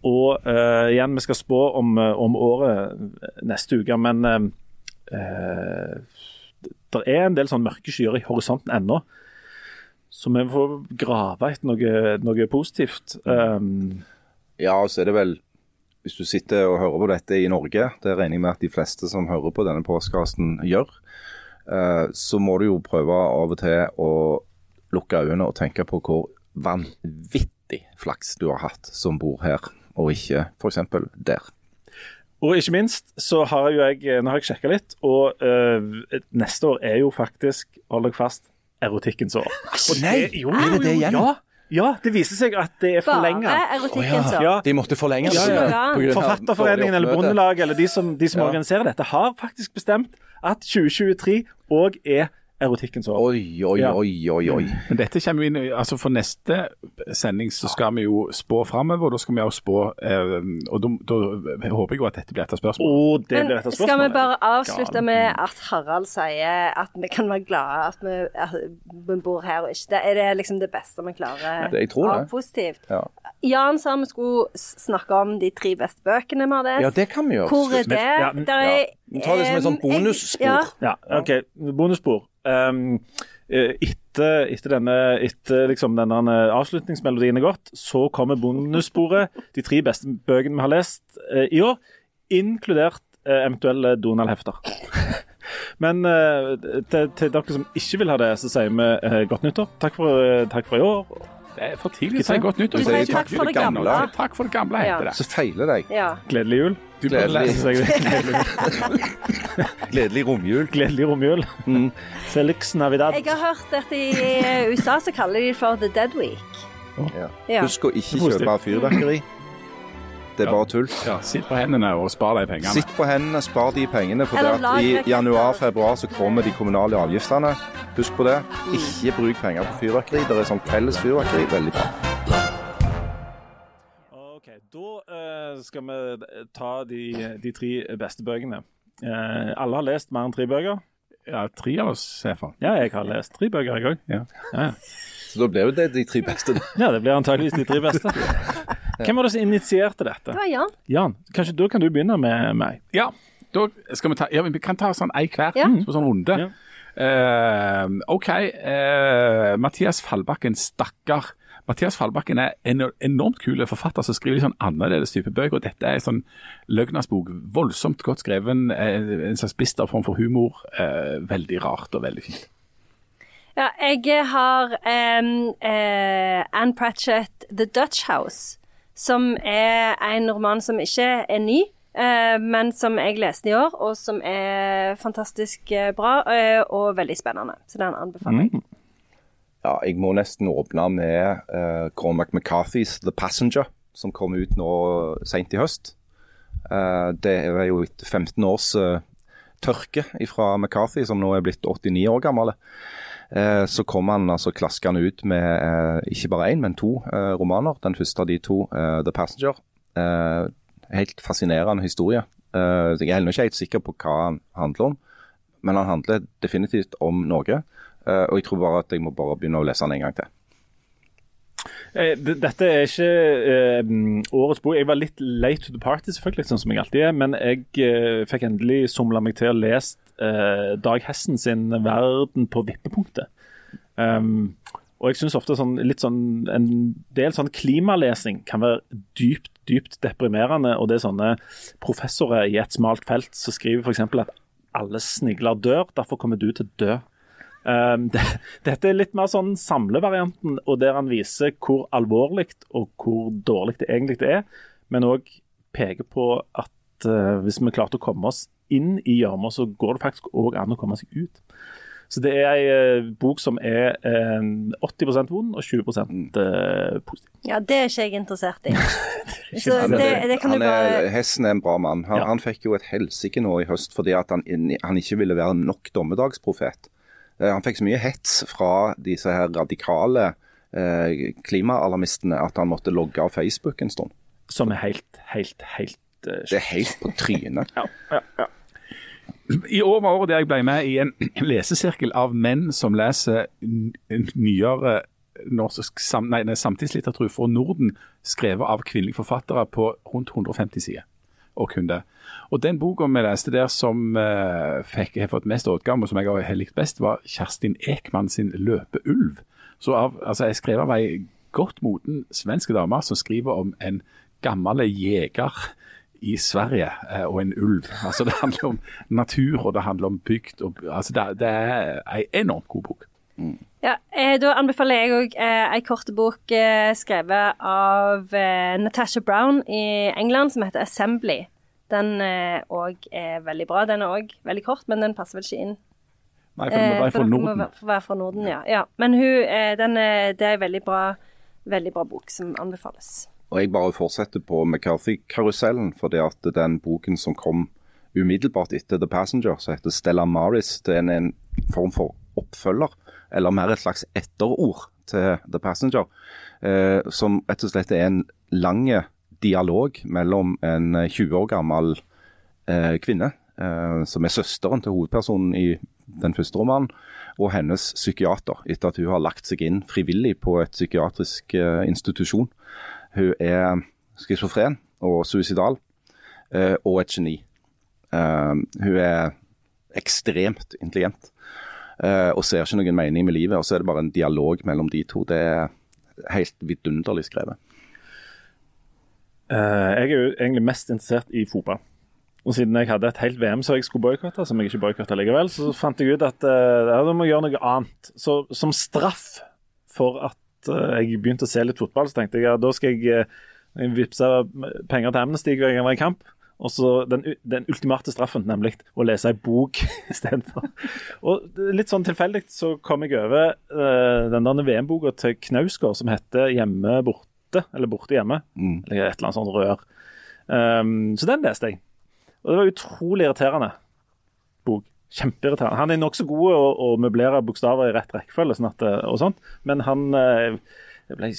og uh, igjen, vi skal spå om, eh, om året neste uke, men uh, det er en del sånn mørke skyer i horisonten ennå. Så vi får grave etter noe, noe positivt. Um, Ja, så er det vel Hvis du sitter og hører på dette i Norge, det regner jeg med at de fleste som hører på denne postkassen gjør, uh, så må du jo prøve av og til å lukke øynene og tenke på hvor vanvittig flaks du har hatt som bor her, og ikke f.eks. der. Og ikke minst så har jo jeg Nå har jeg sjekka litt, og øh, neste år er jo faktisk, hold deg fast, erotikkens år. Og Nei, jo, er det det igjen? Ja, ja, det viser seg at det er Bare forlenga. erotikken, så. Ja, De måtte forlenge Ja, det. ja, ja. Forfatterforeningen eller. Bondelaget eller de som, de som Ja. organiserer dette, har faktisk bestemt at 2023 òg er erotikkens år. Oi, oi, Ja. oi, oi, oi. Men dette kommer vi inn, altså For neste sending så skal vi jo spå framover. Da skal vi også spå eh, og da, håper jeg jo at dette blir et av spørsmålene. Det blir Men et av skal vi bare avslutte med at Harald sier at vi kan være glade at vi, at vi bor her og ikke det? Er det liksom det beste vi klarer Det- jeg tror det. positivt? Ja. Jan sa vi skulle snakke om de tre beste bøkene vi har lest. ja, det kan vi gjøre. Hvor er det? Ja, ja. er, Vi tar det som et sånt em, bonusspor. Ja, Ja, OK. Bonusspor. Um, eh, etter, etter, denne, etter liksom denne avslutningsmelodien er gått, så kommer bonussporet. De tre beste bøkene vi har lest eh, i år, inkludert eh, eventuelle Donald-hefter. (laughs) Men eh, til, til dere som ikke vil ha det, så sier vi eh, godt nyttår. Takk for, eh, takk for i år. Det er for tidlig å si godt nytt. Du sier takk for det gamle. Takk for det gamle, heter det. Så feiler deg. ja. Gledelig jul. Du burde Gledelig. lese seg (laughs) Gledelig romjul. Gledelig romjul. Felix Navidad. Jeg har hørt at i USA så kaller de for The Dead Week. Ja. Ja. Husk å ikke kjøpe fyrverkeri. Det er bare tull. Ja, Sitt på hendene og spar de pengene. Sitt på hendene, spar de pengene. For det at i januar-februar så kommer de kommunale avgiftene. Husk på det. Ikke bruk penger på fyrverkeri. Det er sånn felles fyrverkeri. Veldig bra. Ok, Da eh, skal vi ta de, de tre beste bøkene. Eh, alle har lest mer enn tre bøker. Ja, tre av oss, i hvert fall. Ja, jeg har lest tre bøker, jeg òg. Ja. Ja, ja. Så da ble jo det de tre beste. ja, det blir antageligvis de tre beste. (laughs) Hvem var det som initierte dette? Det var Jan. Jan, kanskje da kan du begynne med meg. Ja, da skal vi ta Ja, vi kan ta sånn ei hver. Ja. På sånn runde. Ja. Uh, OK. Uh, Mathias Fallbakken, stakkar. Mathias Fallbakken er en enormt kul forfatter som skriver litt sånn annerledes type bøker. og Dette er en sånn løgnersbok. Voldsomt godt skreven. eh, En slags bister form for humor. Uh, veldig rart og veldig fint. Ja, jeg har um, uh, Anne Pratchett, The Dutch House, som er en roman som ikke er ny, Uh, men som jeg leste i år, og som er fantastisk eh, bra uh, og veldig spennende. Så den anbefaler jeg. Ja, jeg må nesten åpne med uh, Cormac McCarthys 'The Passenger', som kom ut nå seint i høst. Uh, det er jo etter 15 års uh, tørke fra McCarthy, som nå er blitt 89 år gammel. Uh, så kom han altså klaskende ut med ikke bare én, men to romaner. Den første av de to, 'The Passenger'. helt fascinerende historie. jeg er ennå ikke helt sikker på hva han handler om, men han handler definitivt om. Uh, og jeg tror bare at jeg må bare begynne å lese den en gang til. Eh, dette er ikke eh, årets bok. Jeg var litt late to the party, selvfølgelig, sånn som jeg alltid er. Men jeg eh, fikk endelig somla meg til å lese eh, Dag Hessen sin 'Verden på vippepunktet'. Um, og jeg syns ofte sånn, sånn, en del sånn klimalesing kan være dypt, dypt deprimerende. Og det er sånne professorer i et smalt felt som skriver f.eks. at alle snigler dør, derfor kommer du til å dø. Um, det, (laughs) dette er litt mer sånn samlevarianten, og der han viser hvor alvorlig og hvor dårlig det egentlig er, men òg peker på at uh, hvis vi klarte å komme oss inn i gjørma, så går det faktisk òg an å komme seg ut. Så det er ei uh, bok som er uh, 80% vond og 20 uh, positiv. Ja, det er ikke jeg interessert i. (laughs) så det, det kan du bare Hessen er en bra mann. Han, ja. han fikk jo et helsike nå i høst fordi at han, han ikke ville være nok dommedagsprofet. Eh, han fikk så mye hets fra disse her radikale eh, klimaalarmistene at han måtte logge av Facebook en stund. Som er helt, helt, helt uh, Det er helt på trynet. (laughs) ja, ja, ja. I år var året der jeg ble med i en (clears throat) lesesirkel av menn som leser nyere norsk sam, nei, samtidslitteratur for Norden, skrevet av kvinnelige forfattere på rundt 150 sider. Og kun det. Og Den boka vi leste der som uh, fikk, har fått mest utgave, og som jeg har likt best, var Kjerstin Ekman sin 'Løpeulv'. Så av, altså Jeg skrev av ei godt moden svenske dame som skriver om en gammel jeger i Sverige uh, og en ulv. Altså Det handler om natur og det handler om bygd. Og, altså det, det er ei enormt god bok. Mm. Ja, eh, Da anbefaler jeg òg eh, ei kort bok skrevet av Natasha Brown i England som heter 'Assembly'. Den òg også er veldig bra. Den er òg veldig kort, men den passer vel ikke inn. Nei, for den må være fra Norden. Må være fra Norden, ja. ja. Men hun, eh, den, det er en veldig bra, veldig bra bok som anbefales. Og Jeg bare fortsetter på McCarthy-karusellen, for det at den boken som kom umiddelbart etter The Passenger, som heter Stella Maris, det er en form for oppfølger, eller mer et slags etterord til The Passenger, eh, som rett og slett er en lange dialog mellom en 20 år gammel eh, kvinne, eh, som er søsteren til hovedpersonen i den første romanen, og hennes psykiater, etter at hun har lagt seg inn frivillig på et psykiatrisk eh, institusjon. Hun er schizofren og suicidal, eh, og et geni. Eh, hun er ekstremt intelligent eh, og ser ikke noen mening med livet. og Så er det bare en dialog mellom de to. Det er helt vidunderlig skrevet. Uh, jeg er jo egentlig mest interessert i fotball. Og siden jeg hadde et helt VM som jeg skulle boikotte, som jeg ikke boikotta likevel, så fant jeg ut at uh, ja, da må jeg gjøre noe annet. Så som straff for at uh, jeg begynte å se litt fotball, så tenkte jeg ja, da skal jeg uh, vippse penger til Amnesty hver gang var i kamp. Og så den, den, ultimate straffen, nemlig å lese ei bok (laughs) istedenfor. Og litt sånn tilfeldig så kom jeg over den der VM-boka til Knausgård som heter 'Hjemme borte' borte, eller borte hjemme. Mm. Eller et eller annet sånt rør. Um, så den leste jeg. Og det var utrolig irriterende bok. Kjempeirriterende. Han er nokså god å, å møblere bokstaver i rett rekkefølge sånn at, og sånt, men han eh, jeg ble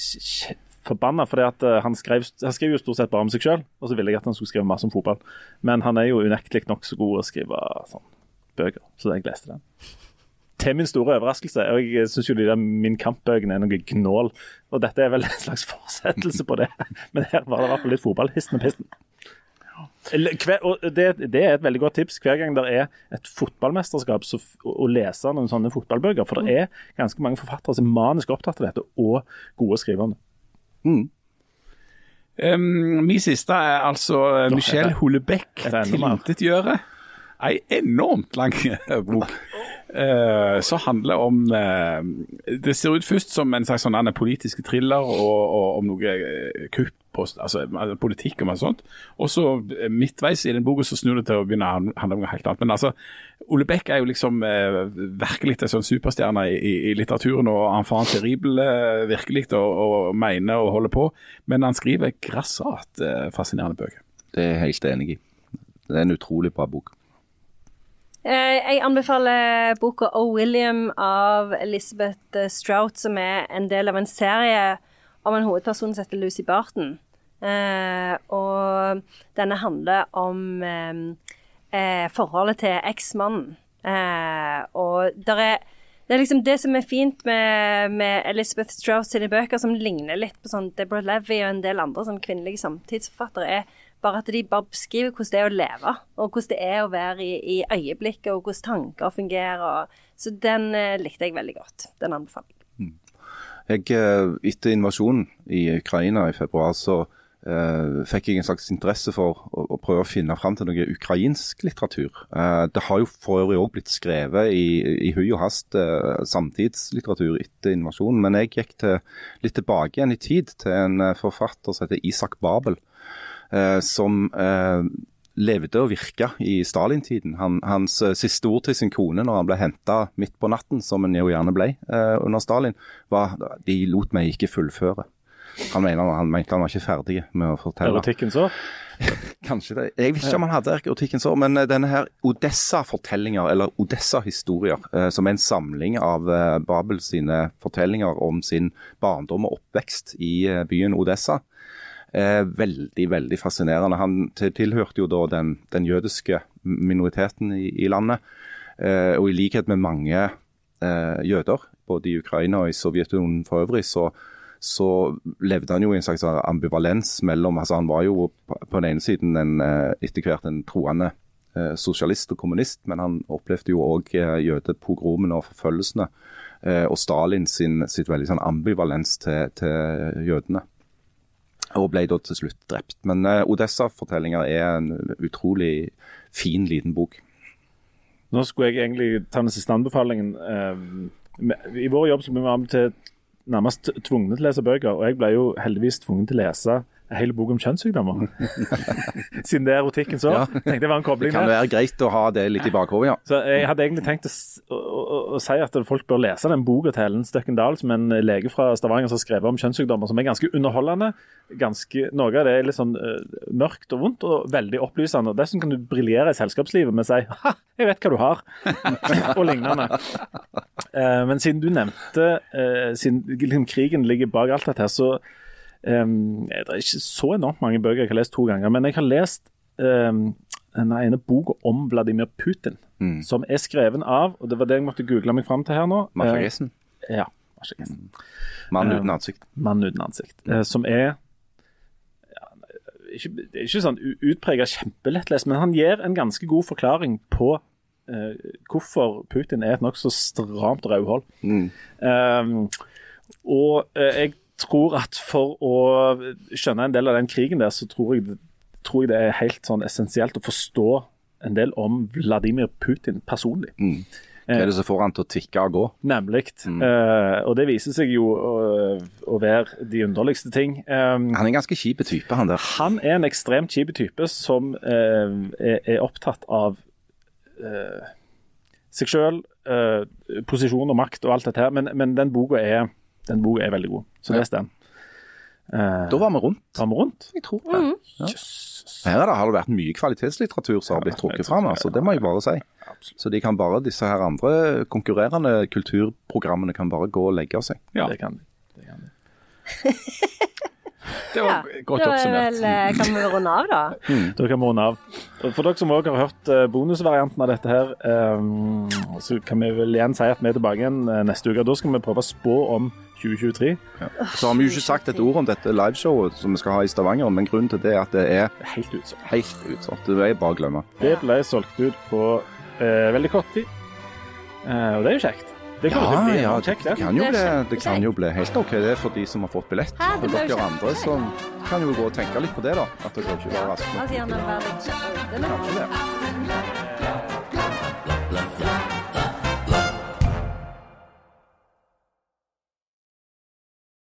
forbanna fordi at eh, han skrev, han skrev jo stort sett bare om seg sjøl, og så ville jeg at han skulle skrive masse om fotball. Men han er jo unektelig nokså god å skrive sånn bøker, så jeg leste den til min store overraskelse. Og jeg syns jo de der Min Kamp-bøkene er noe gnål. Og dette er vel en slags (laughs) fortsettelse på det. Men her var det i hvert fall litt fotballhisten og pisten. Og det, det, er et veldig godt tips hver gang det er et fotballmesterskap så, å lese noen sånne fotballbøker. For det er ganske mange forfattere som er manisk opptatt av dette, og gode å skrive om det. Mm. Um, min siste er altså Michel Holebeck, 'Tilintetgjøre'. Ei enormt lang (laughs) bok. Uh, så handler om uh, Det ser ut først som en slags sånn politisk thriller og, og, om noe uh, kupp og, altså, politikk og masse sånt. Og så eh, midtveis i den boka så snur det til å begynne å handle om noe helt annet. Men altså, Ole Beck er jo liksom uh, virkelig en sånn superstjerne i, i, litteraturen, og han enfant terrible eh, virkelig, og, og mener og holder på. Men han skriver grassat eh, fascinerende bøker. Det er jeg helt enig i. Det er en utrolig bra bok. Eh, jeg anbefaler boka O. William av Elizabeth Strout, som er en del av en serie om en hovedperson som heter Lucy Barton. Eh, og denne handler om eh, eh forholdet til eksmannen. Eh, og der er, det er liksom det som er fint med, med Elizabeth Strauss sine bøker, som ligner litt på sånn Deborah Levy og en del andre sånn kvinnelige samtidsforfattere, er bare at de bare beskriver hvordan det er å leve, og hvordan det er å være i, i øyeblikket, og hvordan tanker fungerer. Så den eh, likte jeg veldig godt. Den anbefaler jeg. Mm. Jeg, eh, etter invasjonen i Ukraina i februar, så eh, fikk jeg en slags interesse for å, å, prøve å finne fram til noe ukrainsk litteratur. Eh, det har jo for øvrig òg blitt skrevet i, i hui og hast uh, samtidslitteratur etter invasjonen, men jeg gikk til, litt tilbake igjen i tid til en forfatter som heter Isak Babel. Som levde og virka i Stalin-tiden. Han, hans uh, siste ord til sin kone når han ble henta midt på natten, som en jo gjerne ble under Stalin, var de lot meg ikke fullføre. Han, mener, han mente han var ikke ferdig med å fortelle. Erotikken så? (laughs) Kanskje det. Jeg vet ikke om han hadde erotikken så, men denne her Odessa-fortellinger, eller Odessa-historier, som er en samling av Babel sine fortellinger om sin barndom og oppvekst i byen Odessa Eh, veldig, veldig fascinerende. Han tilhørte jo da den, den jødiske minoriteten i, i landet. Eh, og i likhet med mange eh, jøder, både i Ukraina og i Sovjetunionen for øvrig, så, så levde han jo i en slags ambivalens mellom altså Han var jo på, den ene siden en, eh, etter hvert en troende eh, sosialist og kommunist, men han opplevde jo òg eh, jødepogromene og forfølgelsene. og Stalin sin, sitt veldig sånn ambivalens til, til jødene og ble da til slutt drept. Men uh, Odessa-fortellinger er en utrolig fin, liten bok. Nå skulle jeg egentlig ta den siste anbefalingen. Uh, I vår jobb så ble vi nærmest tvunget til å lese bøker, og jeg ble jo heldigvis tvunget til å lese en hel bok om kjønnssykdommer. (laughs) Siden det er erotikken så. Ja. tenkte jeg var en kobling der. Det kan være greit å ha det litt i bakhodet, ja. Så Jeg hadde egentlig tenkt å, å, å, å si at folk bør lese den boka til Ellen Støkken Dahl, som en lege fra Stavanger som har skrevet om kjønnssykdommer, som er ganske underholdende. Ganske, noe av det er litt sånn uh, mørkt og vondt, og veldig opplysende. og Dessuten kan du briljere i selskapslivet med å si 'ha, jeg vet hva du har', (laughs) og lignende. Uh, men siden du nevnte uh, siden krigen ligger bak alt dette her, så Um, det er ikke så enormt mange bøker jeg har lest to ganger, men jeg har lest um, den ene boka om Vladimir Putin, mm. som er skreven av og Det var det jeg måtte google meg fram til her nå. Masha Gessen? Uh, ja. Masha Gessen. Mm. Mann uten ansikt. Uh, Mann uten ansikt. Uh, som er ja, ikke, Det er ikke sånn utprega kjempelettlest, men han gir en ganske god forklaring på hvorfor Putin er et nokså stramt rødhold. Mm. Um, og jeg tror at for å skjønne en del av den krigen der, så tror jeg, tror jeg det er helt sånn essensielt å forstå en del om Vladimir Putin personlig. Mm. Hva er det som får han til å tikke og gå? Nemlig. Mm. Uh, og det viser seg jo å, å være de underligste ting. Um, han er en ganske kjip type, han der. Han er en ekstremt kjip type som uh, er, er, opptatt av uh, seg sjøl, posisjon og makt og alt dette her. Men, men den boka er den boka er veldig god, så les den. Uh, da var vi rundt. Var vi rundt? Jeg tror det. Mm. Ja. Her har det vært mye kvalitetslitteratur som har blitt trukket fram, altså, det må jeg bare si. Så de kan bare, disse her andre konkurrerende kulturprogrammene kan bare gå og legge seg. Ja, det kan de. Det kan de. (laughs) Det var ja, godt oppsummert. Vel, eh, kan vi runde av, da? Mm. Da kan vi runde av. For dere som også har hørt eh, bonusvarianten av dette her, um, så kan vi vel igjen si at vi er tilbake igjen neste uke. Da skal vi prøve å spå om 2023. Ja. Så har vi jo ikke sagt et ord om dette liveshowet som vi skal ha i Stavanger, men grunnen til det er at det er helt utsolgt. Helt utsolgt. Det er bare å glemme. Det ble solgt ut på eh, veldig kort tid, eh, og det er jo kjekt. Det kan, ja, bli, ja, det, det, kan bli, det, kan jo bli, helt OK det er for de som har fått billett. Og dere andre som kan jo gå og tenke litt på det, da. At dere ikke var raske.